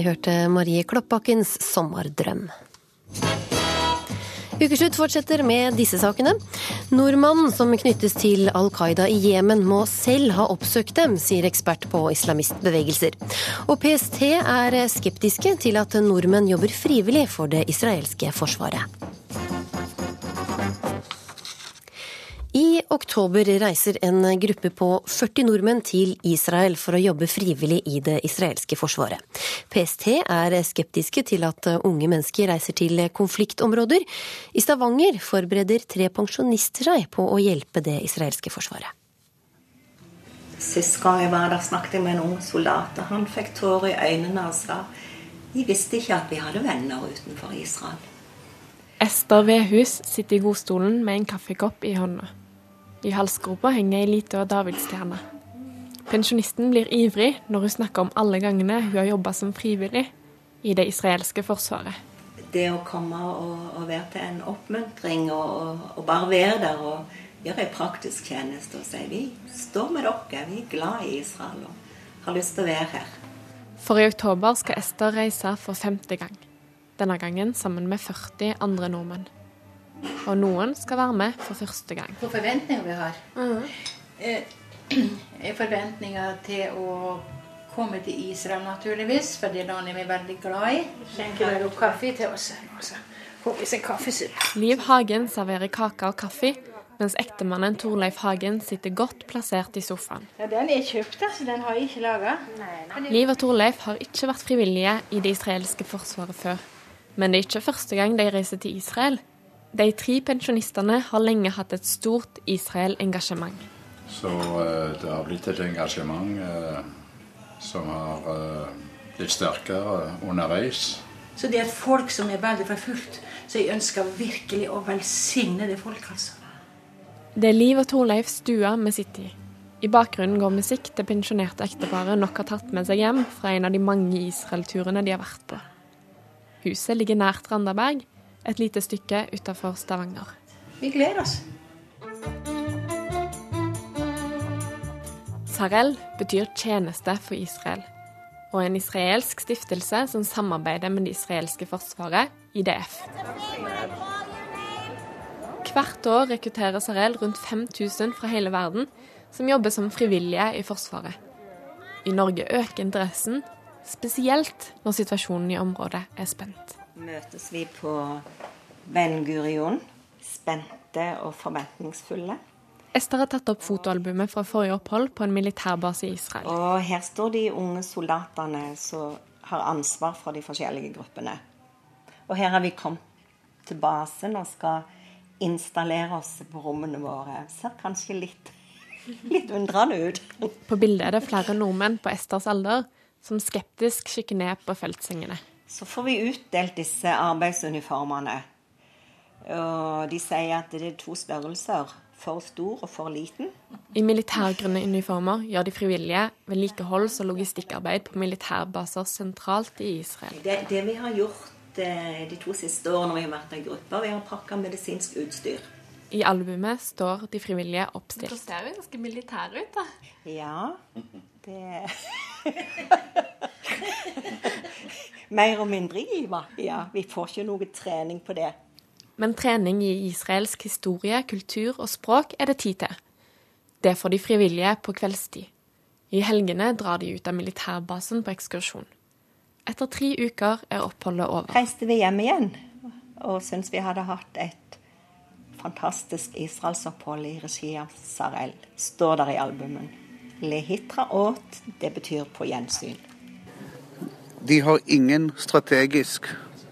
Vi hørte Marie Kloppbakkens 'Sommerdrøm'. Ukeslutt fortsetter med disse sakene. Nordmannen som knyttes til Al Qaida i Jemen må selv ha oppsøkt dem, sier ekspert på islamistbevegelser. Og PST er skeptiske til at nordmenn jobber frivillig for det israelske forsvaret. I oktober reiser en gruppe på 40 nordmenn til Israel for å jobbe frivillig i det israelske forsvaret. PST er skeptiske til at unge mennesker reiser til konfliktområder. I Stavanger forbereder tre pensjonister seg på å hjelpe det israelske forsvaret. Sist gang jeg var der, snakket jeg med en ung soldat. og Han fikk tårer i øynene og sa vi visste ikke at vi hadde venner utenfor Israel. Ester Vehus sitter i godstolen med en kaffekopp i hånda. I halsgropa henger ei lita davidsstjerne. Pensjonisten blir ivrig når hun snakker om alle gangene hun har jobba som frivillig i det israelske forsvaret. Det å komme og, og være til en oppmuntring og, og, og bare være der og gjøre en praktisk tjeneste og si vi står med dere, vi er glad i Israel og har lyst til å være her. For i oktober skal Ester reise for femte gang. Denne gangen sammen med 40 andre nordmenn. Og noen skal være med for første gang. På forventninger vi har. Eh, er forventninger til å komme til Israel, naturligvis, for det landet vi er veldig glad i. Skjenker dere opp kaffe til oss. Liv Hagen serverer kake og kaffe, mens ektemannen Torleif Hagen sitter godt plassert i sofaen. Ja, den er kjøpt, altså. Den har jeg ikke laga. Liv og Torleif har ikke vært frivillige i det israelske forsvaret før. Men det er ikke første gang de reiser til Israel. De tre pensjonistene har lenge hatt et stort Israel-engasjement. Så eh, det har blitt et engasjement eh, som har eh, blitt sterkere underveis. Så det er et folk som er veldig forfulgt. Så jeg ønsker virkelig å velsigne det folket, altså. Det er Liv og Torleif stua vi sitter i. I bakgrunnen går musikk det pensjonerte ekteparet nok har tatt med seg hjem fra en av de mange Israel-turene de har vært på. Huset ligger nært Randaberg, et lite stykke utafor Stavanger. Vi gleder oss. Sarel betyr tjeneste for Israel, og en israelsk stiftelse som samarbeider med det israelske forsvaret, IDF. Hvert år rekrutterer Sarel rundt 5000 fra hele verden som jobber som frivillige i Forsvaret. I Norge øker interessen, spesielt når situasjonen i området er spent. Møtes vi på Ben Gurion, spente og forventningsfulle. Ester har tatt opp fotoalbumet fra forrige opphold på en militærbase i Israel. Og her står de unge soldatene som har ansvar for de forskjellige gruppene. Og her har vi kommet til basen og skal installere oss på rommene våre. Ser kanskje litt, litt undrende ut. På bildet er det flere nordmenn på Esters alder som skeptisk kikker ned på feltsengene. Så får vi utdelt disse arbeidsuniformene. Og de sier at det er to størrelser. For stor og for liten. I militærgrønne uniformer gjør de frivillige vedlikeholds- og logistikkarbeid på militærbaser sentralt i Israel. Det, det vi har gjort eh, de to siste årene vi har vært i grupper, vi har pakka medisinsk utstyr. I albumet står de frivillige oppstilt. Det ser jo ganske militær ut, da. Ja, det Mer og mindre giver. Ja, vi får ikke noe trening på det. Men trening i israelsk historie, kultur og språk er det tid til. Det får de frivillige på kveldstid. I helgene drar de ut av militærbasen på ekskursjon. Etter tre uker er oppholdet over. Reiste vi hjem igjen og syntes vi hadde hatt et fantastisk israelsopphold i regi av Sarel. Står der i albumen. Lehitraot, det betyr på gjensyn. De har ingen strategisk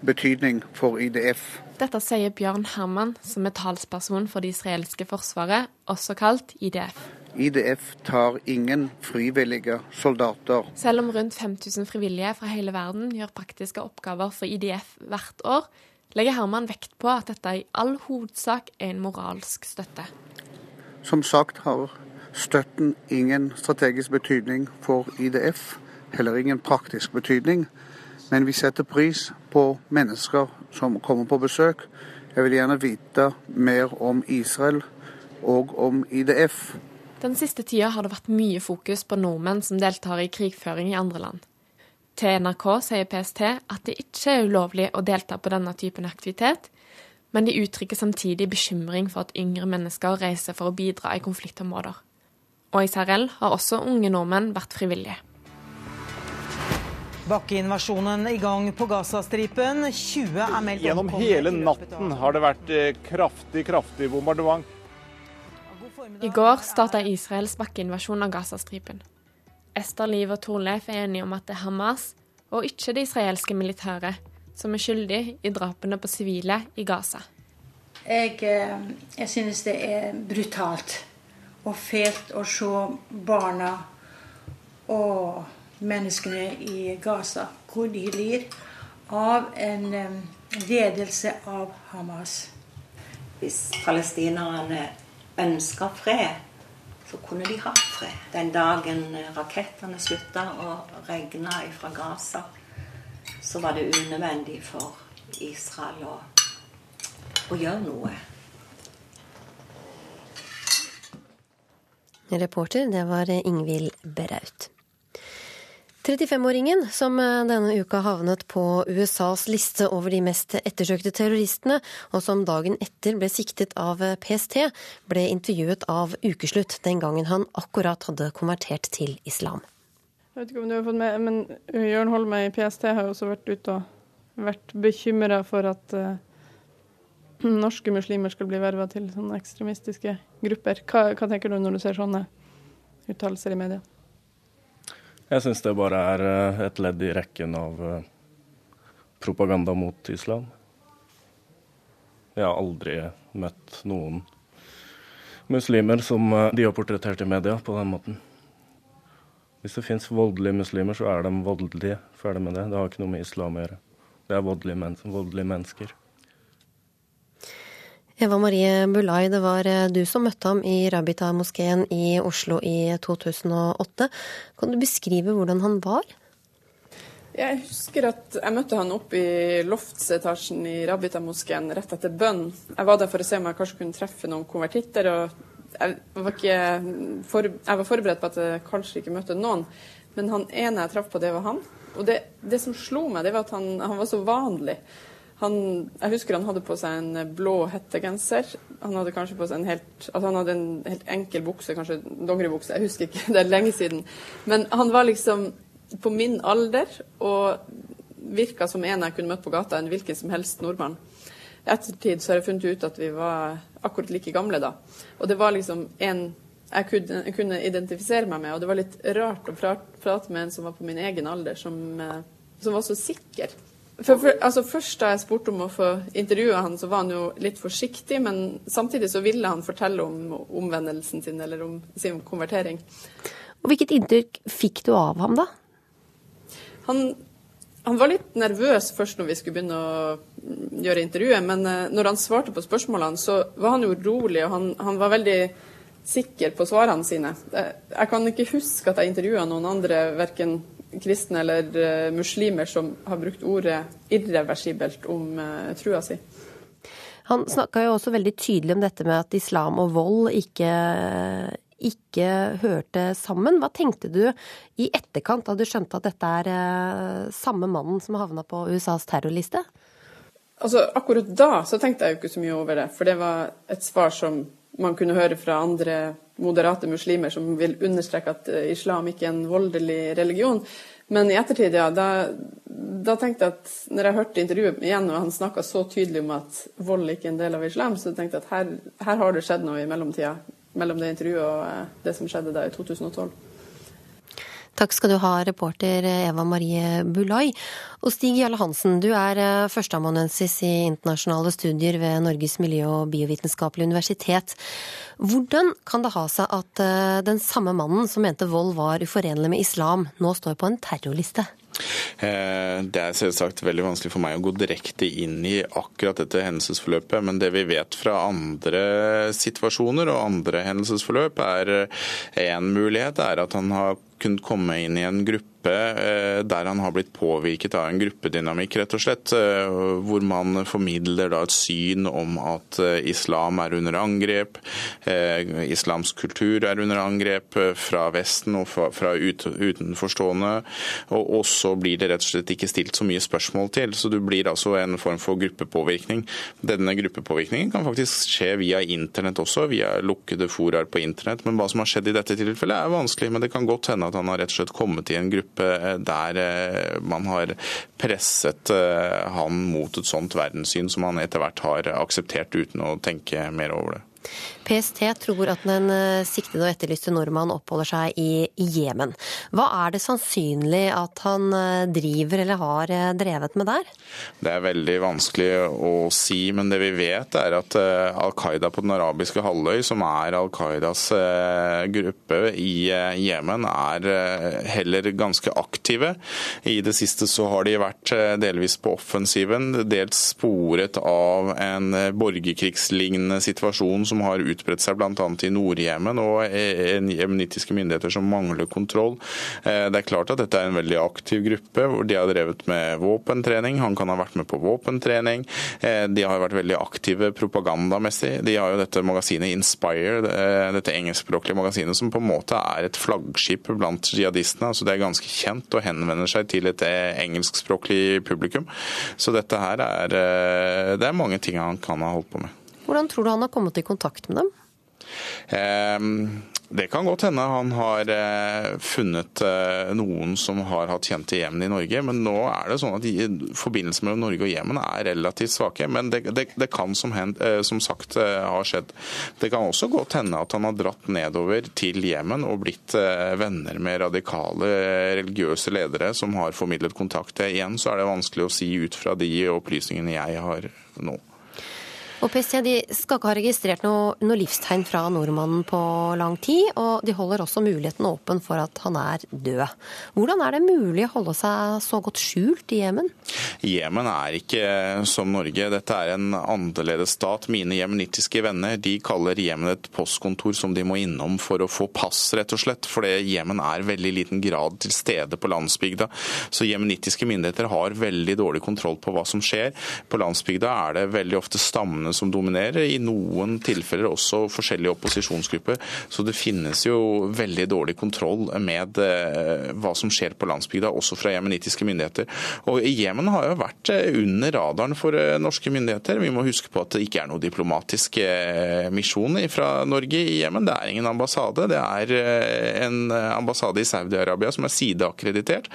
betydning for IDF. Dette sier Bjørn Herman, som er talsperson for det israelske forsvaret, også kalt IDF. IDF tar ingen frivillige soldater. Selv om rundt 5000 frivillige fra hele verden gjør praktiske oppgaver for IDF hvert år, legger Herman vekt på at dette i all hovedsak er en moralsk støtte. Som sagt har støtten ingen strategisk betydning for IDF, heller ingen praktisk betydning. Men vi setter pris på mennesker som kommer på besøk. Jeg vil gjerne vite mer om Israel og om IDF. Den siste tida har det vært mye fokus på nordmenn som deltar i krigføring i andre land. Til NRK sier PST at det ikke er ulovlig å delta på denne typen aktivitet, men de uttrykker samtidig bekymring for at yngre mennesker reiser for å bidra i konfliktområder. Og i Israel har også unge nordmenn vært frivillige. Bakkeinvasjonen i gang på Gazastripen. 20 er meldt Gjennom hele natten har det vært eh, kraftig, kraftig bombardement. I går starta Israels bakkeinvasjon av Gazastripen. Ester Liv og Torleif er enige om at det er Hamas, og ikke det israelske militæret, som er skyldig i drapene på sivile i Gaza. Jeg, eh, jeg synes det er brutalt og fælt å se barna og menneskene i Gaza, hvor de lir av en ledelse av Hamas. Hvis palestinerne ønska fred, så kunne de hatt fred. Den dagen rakettene slutta å regne fra Gaza, så var det unødvendig for Israel å, å gjøre noe. Reporter, det var Ingvild Braut. 35-åringen som denne uka havnet på USAs liste over de mest ettersøkte terroristene, og som dagen etter ble siktet av PST, ble intervjuet av Ukeslutt den gangen han akkurat hadde konvertert til islam. Jeg vet ikke om du har fått med, men Jørn Holme i PST har også vært ute og vært bekymra for at uh, norske muslimer skal bli verva til sånne ekstremistiske grupper. Hva, hva tenker du når du ser sånne uttalelser i media? Jeg syns det bare er eh, et ledd i rekken av eh, propaganda mot islam. Jeg har aldri møtt noen muslimer som eh, de har portrettert i media på den måten. Hvis det fins voldelige muslimer, så er de voldelige. Ferdig med det. Det har ikke noe med islam å gjøre. Det er voldelige, men voldelige mennesker. Eva Marie Bulai, det var eh, du som møtte ham i Rabita-moskeen i Oslo i 2008. Kan du beskrive hvordan han var? Jeg husker at jeg møtte han opp i loftsetasjen i Rabita-moskeen rett etter bønn. Jeg var der for å se om jeg kanskje kunne treffe noen konvertitter. og jeg var, for, jeg var forberedt på at jeg kanskje ikke møtte noen, men han ene jeg traff på, det var han. Og det, det som slo meg, det var at han, han var så vanlig. Han, jeg husker han hadde på seg en blå hettegenser. Han hadde kanskje på seg en helt, altså han hadde en helt enkel bukse, kanskje dongeribukse. Jeg husker ikke, det er lenge siden. Men han var liksom på min alder og virka som en jeg kunne møtt på gata, en hvilken som helst nordmann. I ettertid så har jeg funnet ut at vi var akkurat like gamle da. Og det var liksom en jeg kunne, jeg kunne identifisere meg med, og det var litt rart å prate med en som var på min egen alder, som, eh, som var så sikker. For, for, altså Først da jeg spurte om å få intervjue han, så var han jo litt forsiktig, men samtidig så ville han fortelle om omvendelsen sin, eller om sin konvertering. Og Hvilket inntrykk fikk du av ham, da? Han, han var litt nervøs først når vi skulle begynne å gjøre intervjuet, men uh, når han svarte på spørsmålene, så var han jo rolig, og han, han var veldig sikker på svarene sine. Jeg kan ikke huske at jeg intervjua noen andre, verken kristne eller uh, muslimer som har brukt ordet irreversibelt om uh, trua si. Han snakka jo også veldig tydelig om dette med at islam og vold ikke, ikke hørte sammen. Hva tenkte du i etterkant da du skjønte at dette er uh, samme mannen som havna på USAs terrorliste? Altså, Akkurat da så tenkte jeg jo ikke så mye over det, for det var et svar som man kunne høre fra andre moderate muslimer som vil understreke at islam ikke er en voldelig religion. Men i ettertid, ja, da, da tenkte jeg at når jeg hørte intervjuet igjen, og han snakka så tydelig om at vold ikke er en del av islam, så tenkte jeg at her, her har det skjedd noe i mellomtida. Mellom det intervjuet og det som skjedde da i 2012. Takk skal du ha, reporter Eva Marie Bulai. Og Stig Jarle Hansen, du er eh, førsteamanuensis i internasjonale studier ved Norges miljø- og biovitenskapelige universitet. Hvordan kan det ha seg at eh, den samme mannen som mente vold var uforenlig med islam, nå står på en terrorliste? Eh, Det er selvsagt veldig vanskelig for meg å gå direkte inn i akkurat dette hendelsesforløpet, men det vi vet fra andre situasjoner og andre hendelsesforløp, er en mulighet er at han har kunnet komme inn i en gruppe eh, der han har blitt påvirket av en gruppedynamikk, rett og slett. eh, Hvor man formidler da et syn om at eh, islam er under angrep, islamsk kultur er under angrep fra Vesten og fra, utenforstående. Og, så blir det rett og slett ikke stilt så mye spørsmål til. Så du blir altså en form for gruppepåvirkning. Denne gruppepåvirkningen kan faktisk skje via internett også, via lukkede foraer på internett. Men hva som har skjedd i dette tilfellet er vanskelig. Men det kan godt hende at han har rett og slett kommet i en gruppe der eh, man har presset eh, han mot et sånt verdenssyn som han etter hvert har akseptert uten å tenke mer over det. PST tror at den eh, siktede og etterlyste nordmannen oppholder seg i Jemen. Hva er det sannsynlig at han eh, driver eller har eh, drevet med der? Det er veldig vanskelig å si, men det vi vet er at Al Qaida på den arabiske halvøy, som er Al Qaidas gruppe i Jemen, er heller ganske aktive. I det siste så har de vært delvis på offensiven, dels sporet av en borgerkrigslignende situasjon som har utbredt seg bl.a. i Nord-Jemen, og jemenittiske myndigheter som mangler kontroll. Eh, Det er klart at dette er en veldig aktiv gruppe, hvor de har drevet med våpentrening. Han kan ha vært med på våpentrening. Eh, De har vært veldig aktive propagandamessig. De har jo dette magasinet Inspire, eh, dette engelskspråklige magasinet, som på en måte er et flaggskip blant jihadistene. Altså det er ganske kjent og henvender seg til et engelskspråklig publikum. Så dette her er Det er mange ting han kan ha holdt på med. Hvordan tror du han har kommet i kontakt med dem? Ehm, Det kan godt hende han har eh, funnet eh, noen som har hatt kjent til Jemen i Norge, men nå er det sånn at forbindelsen mellom Norge og Jemen er relativt svake. Men det, det, det kan som, hen, eh, som sagt ha skjedd. Det kan også godt hende at han har dratt nedover til Jemen og blitt venner med radikale religiøse ledere som har formidlet kontakt. Igjen så er det vanskelig å si ut fra de opplysningene jeg har nå. Og PST de skal ikke ha registrert noe, noe livstegn fra nordmannen på lang tid, og de holder også muligheten åpen for at han er død. Hvordan er det mulig å holde seg så godt skjult i Jemen? Jemen er ikke som Norge. Dette er en annerledes stat. Mine jemenittiske venner de kaller Jemen et postkontor som de må innom for å få pass, rett og slett. Fordi Jemen er veldig liten grad til stede på landsbygda. Så jemenittiske myndigheter har veldig dårlig kontroll på hva som skjer. På landsbygda er det veldig ofte stammene som dominerer, i noen tilfeller også forskjellige opposisjonsgrupper. Så det finnes jo veldig dårlig kontroll med eh, hva som skjer på landsbygda, også fra jemenittiske myndigheter. Og Jemen har jo vært eh, under radaren for eh, norske myndigheter. Vi må huske på at det ikke er noe diplomatisk misjon fra Norge i Jemen. Det er ingen ambassade. Det er en ambassade i Saudi-Arabia som er sideakkreditert.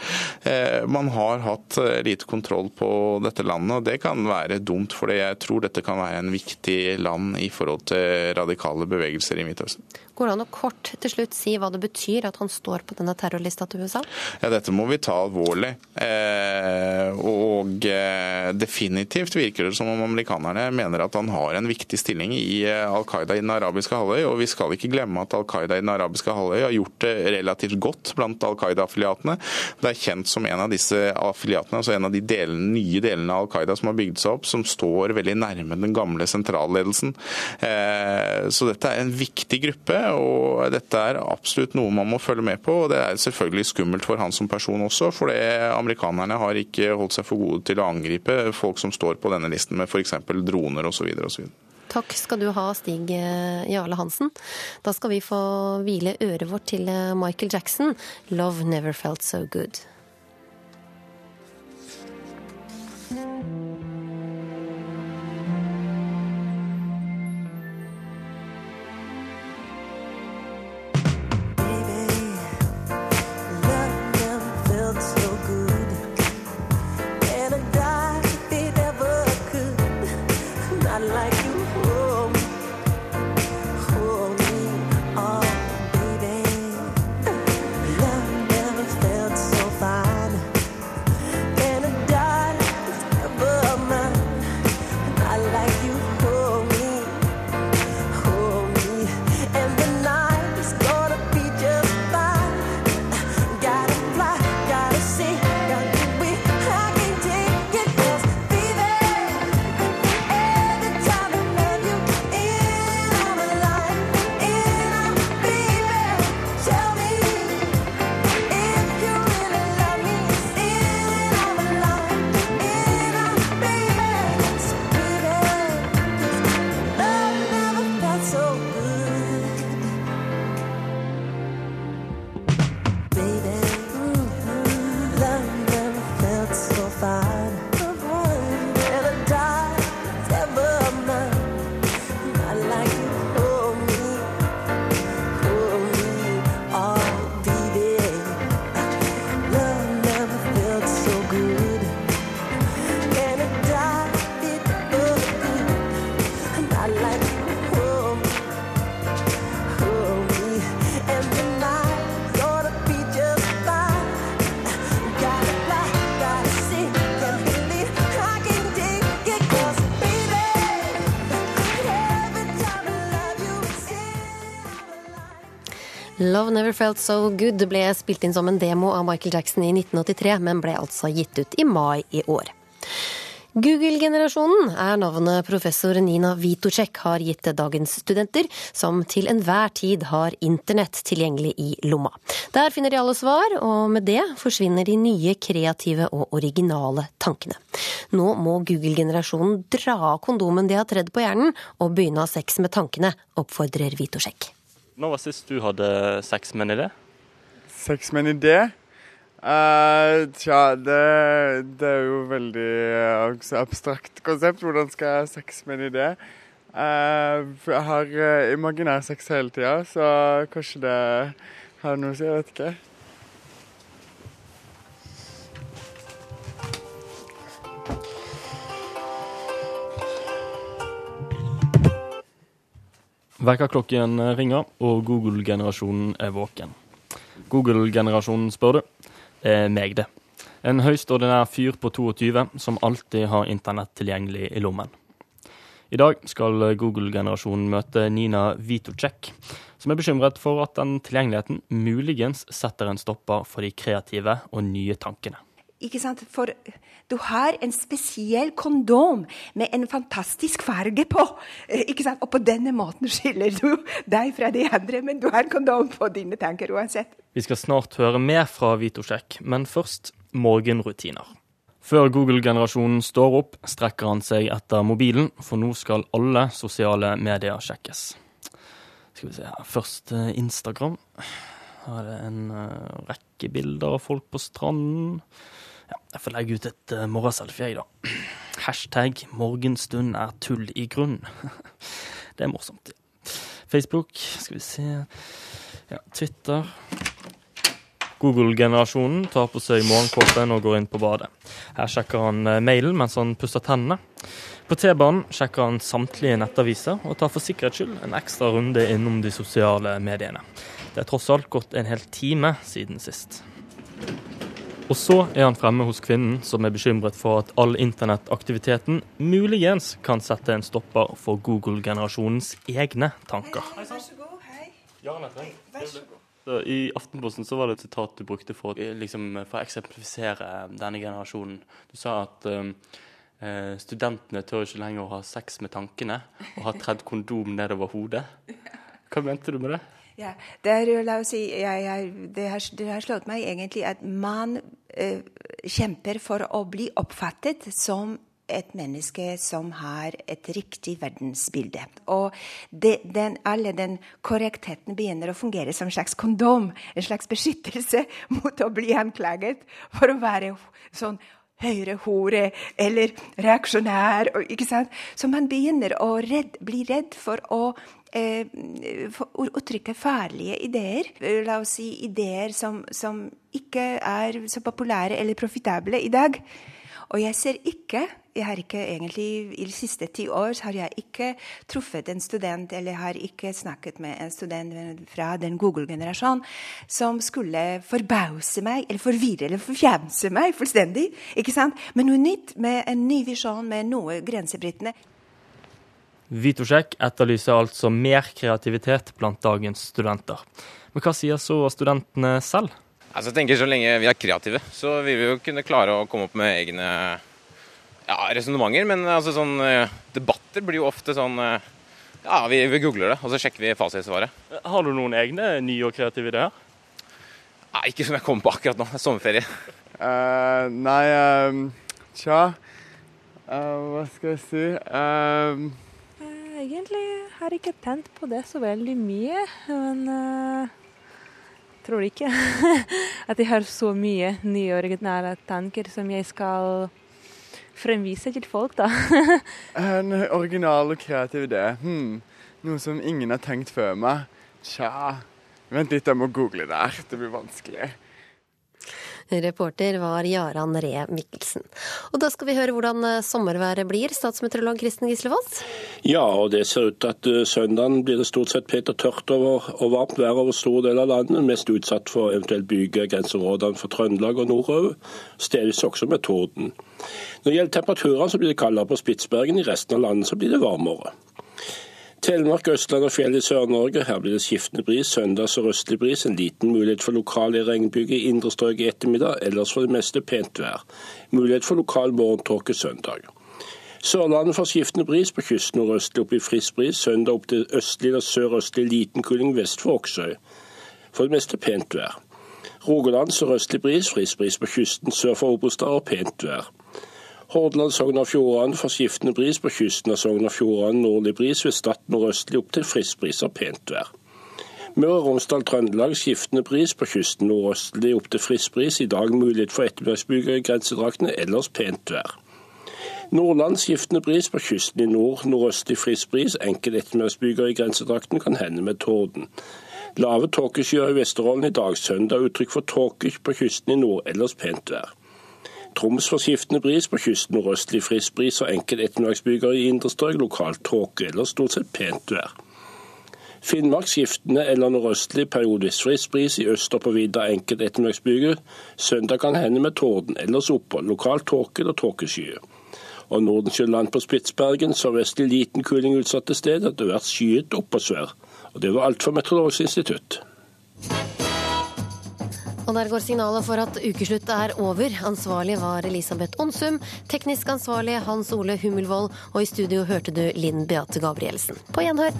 Man har hatt lite kontroll på dette landet, og det kan være dumt, for jeg tror dette kan være en viktig land i forhold til radikale bevegelser i Midtøsten. Går det an å kort til slutt si hva det betyr at han står på denne terrorlista til USA? Ja, Dette må vi ta alvorlig. Eh, og eh, definitivt virker det som om amerikanerne mener at han har en viktig stilling i eh, Al Qaida i den arabiske halvøy. Og vi skal ikke glemme at Al Qaida i den arabiske halvøy har gjort det relativt godt blant Al Qaida-affiliatene. Det er kjent som en av disse affiliatene, altså en av de delene, nye delene av Al Qaida som har bygd seg opp, som står veldig nærme den gamle sentralledelsen. Så dette er en viktig gruppe, og dette er absolutt noe man må følge med på. og Det er selvfølgelig skummelt for han som person også, for amerikanerne har ikke holdt seg for gode til å angripe folk som står på denne listen med f.eks. droner osv. osv. Takk skal du ha, Stig eh, Jarle Hansen. Da skal vi få hvile øret vårt til eh, Michael Jackson. 'Love Never Felt So Good'. Love Never Felt So Good ble spilt inn som en demo av Michael Jackson i 1983, men ble altså gitt ut i mai i år. Google-generasjonen er navnet professor Nina Vitocek har gitt dagens studenter, som til enhver tid har internett tilgjengelig i lomma. Der finner de alle svar, og med det forsvinner de nye kreative og originale tankene. Nå må Google-generasjonen dra av kondomen de har tredd på hjernen, og begynne å ha sex med tankene, oppfordrer Vitocek. Når var sist du hadde sex med en idé? Sex med en idé? Uh, tja, det, det er jo veldig uh, abstrakt konsept. Hvordan skal jeg ha sex med en idé? Uh, jeg har uh, imaginær sex hele tida, så kanskje det har noe å si. Jeg vet ikke. Vekkerklokken ringer, og Google-generasjonen er våken. Google-generasjonen spør du. Det er meg, det. En høyst ordinær fyr på 22 som alltid har internett tilgjengelig i lommen. I dag skal Google-generasjonen møte Nina Vitocek, som er bekymret for at den tilgjengeligheten muligens setter en stopper for de kreative og nye tankene. Ikke sant? For du har en spesiell kondom med en fantastisk farge på. Eh, Ikke sant? Og på denne måten skiller du deg fra de andre, men du har kondom på dine tanker uansett. Vi skal snart høre mer fra Vitosjekk, men først morgenrutiner. Før Google-generasjonen står opp, strekker han seg etter mobilen, for nå skal alle sosiale medier sjekkes. Skal vi se her. Først eh, Instagram. Her er det en eh, rekke bilder av folk på stranden. Ja, jeg får legge ut et uh, morgenselfie, jeg, da. Hashtag 'morgenstund er tull i grunn'. det er morsomt. Ja. Facebook, skal vi se Ja, Twitter. Google-generasjonen tar på seg morgenkåpen og går inn på badet. Her sjekker han eh, mailen mens han pusser tennene. På T-banen sjekker han samtlige nettaviser og tar for sikkerhets skyld en ekstra runde innom de sosiale mediene. Det er tross alt gått en hel time siden sist. Og så er han fremme hos kvinnen som er bekymret for at all internettaktiviteten muligens kan sette en stopper for Google-generasjonens egne tanker. Så I Aftenposten så var det et sitat du brukte for, å- liksom, for å eksemplifisere denne generasjonen. Du sa at um, eh, studentene tør ikke lenger å ha sex med tankene og har tredd kondom nedover hodet. Hva mente du med det? Ja, det, er, la oss si, jeg, jeg, det, har, det har slått meg egentlig at man eh, kjemper for å bli oppfattet som et menneske som har et riktig verdensbilde. Og det, den, alle den korrektheten begynner å fungere som en slags kondom. En slags beskyttelse mot å bli anklaget for å være sånn høyrehore eller reaksjonær. Ikke sant? Så man begynner å redd, bli redd for å eh, for å uttrykke farlige ideer. La oss si ideer som, som ikke er så populære eller profitable i dag. Og jeg ser ikke jeg har ikke egentlig, I de siste ti år har jeg ikke truffet en student eller har ikke snakket med en student fra den Google-generasjonen som skulle forbause meg, eller forvirre eller forfjamse meg fullstendig. ikke sant? Men noe nytt, med en ny visjon, med noe grensebrytende. Vitosjek etterlyser altså mer kreativitet blant dagens studenter. Men hva sier så studentene selv? Altså, jeg tenker Så lenge vi er kreative, så vil vi jo kunne klare å komme opp med egne ja, resonnementer. Men altså, sånn, eh, debatter blir jo ofte sånn eh, Ja, vi, vi googler det, og så sjekker vi fasitsvaret. Har du noen egne nye og kreative ideer? Nei, ikke som jeg kommer på akkurat nå. Det er sommerferie. Uh, nei, ehm, tja uh, Hva skal jeg si? Ehm, Eh, Egentlig har jeg ikke tent på det så veldig mye, men jeg tror ikke at jeg har så mye nye originale tanker som jeg skal fremvise til folk, da. en original og kreativ idé. Hmm. Noe som ingen har tenkt før meg. Tja Vent litt, jeg må google der. Det blir vanskelig. Reporter var Jaran Ree Mikkelsen. Og da skal vi høre hvordan eh, sommerværet blir, statsmeteorolog Kristen Gislevoss. Ja, og det ser ut til at eh, søndagen blir det stort sett pent og tørt over, og varmt vær over store deler av landet. Mest utsatt for eventuelt byge grenseområdene for Trøndelag og nordover. Stedvis også med torden. Når det gjelder temperaturer, så blir det kaldere på Spitsbergen. I resten av landet så blir det varmere. Telemark, Østland og fjell i Sør-Norge. Her blir det skiftende bris, søndags og østlig bris. En liten mulighet for lokale regnbyger i indre strøk i ettermiddag. Ellers for det meste pent vær. Mulighet for lokal morgentåke søndag. Sørlandet får skiftende bris, på kysten nordøstlig opp i frisk bris. Søndag opp til østlig eller sørøstlig liten kuling vest for Oksøy. For det meste pent vær. Rogaland sørøstlig bris, frisk bris på kysten sør for Obrestad og pent vær. Hordaland, Sogn og Fjordane får skiftende bris på kysten av Sogn og Fjordane. Nordlig bris ved Stad nordøstlig opp til frisk bris og pent vær. Møre og Romsdal, Trøndelag skiftende bris på kysten nordøstlig opp til frisk bris. I dag mulighet for ettermiddagsbyger i grensedraktene, ellers pent vær. Nordland skiftende bris på kysten i nord, nordøstlig frisk bris. Enkel ettermiddagsbyger i grensedrakten kan hende med torden. Lave tåkeskyer i Vesterålen i dag. Søndag uttrykk for tåke på kysten i nord, ellers pent vær. Troms får skiftende bris på kysten nordøstlig frisk bris og enkelte ettermiddagsbyger i indre strøk. Lokalt tåke eller stort sett pent vær. Finnmark skiftende eller nordøstlig periodisk frisk bris i øst og på vidda enkelte ettermiddagsbyger. Søndag kan hende med torden, ellers opphold. Lokalt tåke eller tåkeskyer. Og Nordensjøland på Spitsbergen sørvestlig liten kuling utsatte sted. Det har vært skyet oppåsvær. Og det var alt for Meteorologisk institutt. Og der går signalet for at ukeslutt er over. Ansvarlig var Elisabeth Onsum. Teknisk ansvarlig Hans Ole Hummelvold. Og i studio hørte du Linn Beate Gabrielsen. På gjenhør.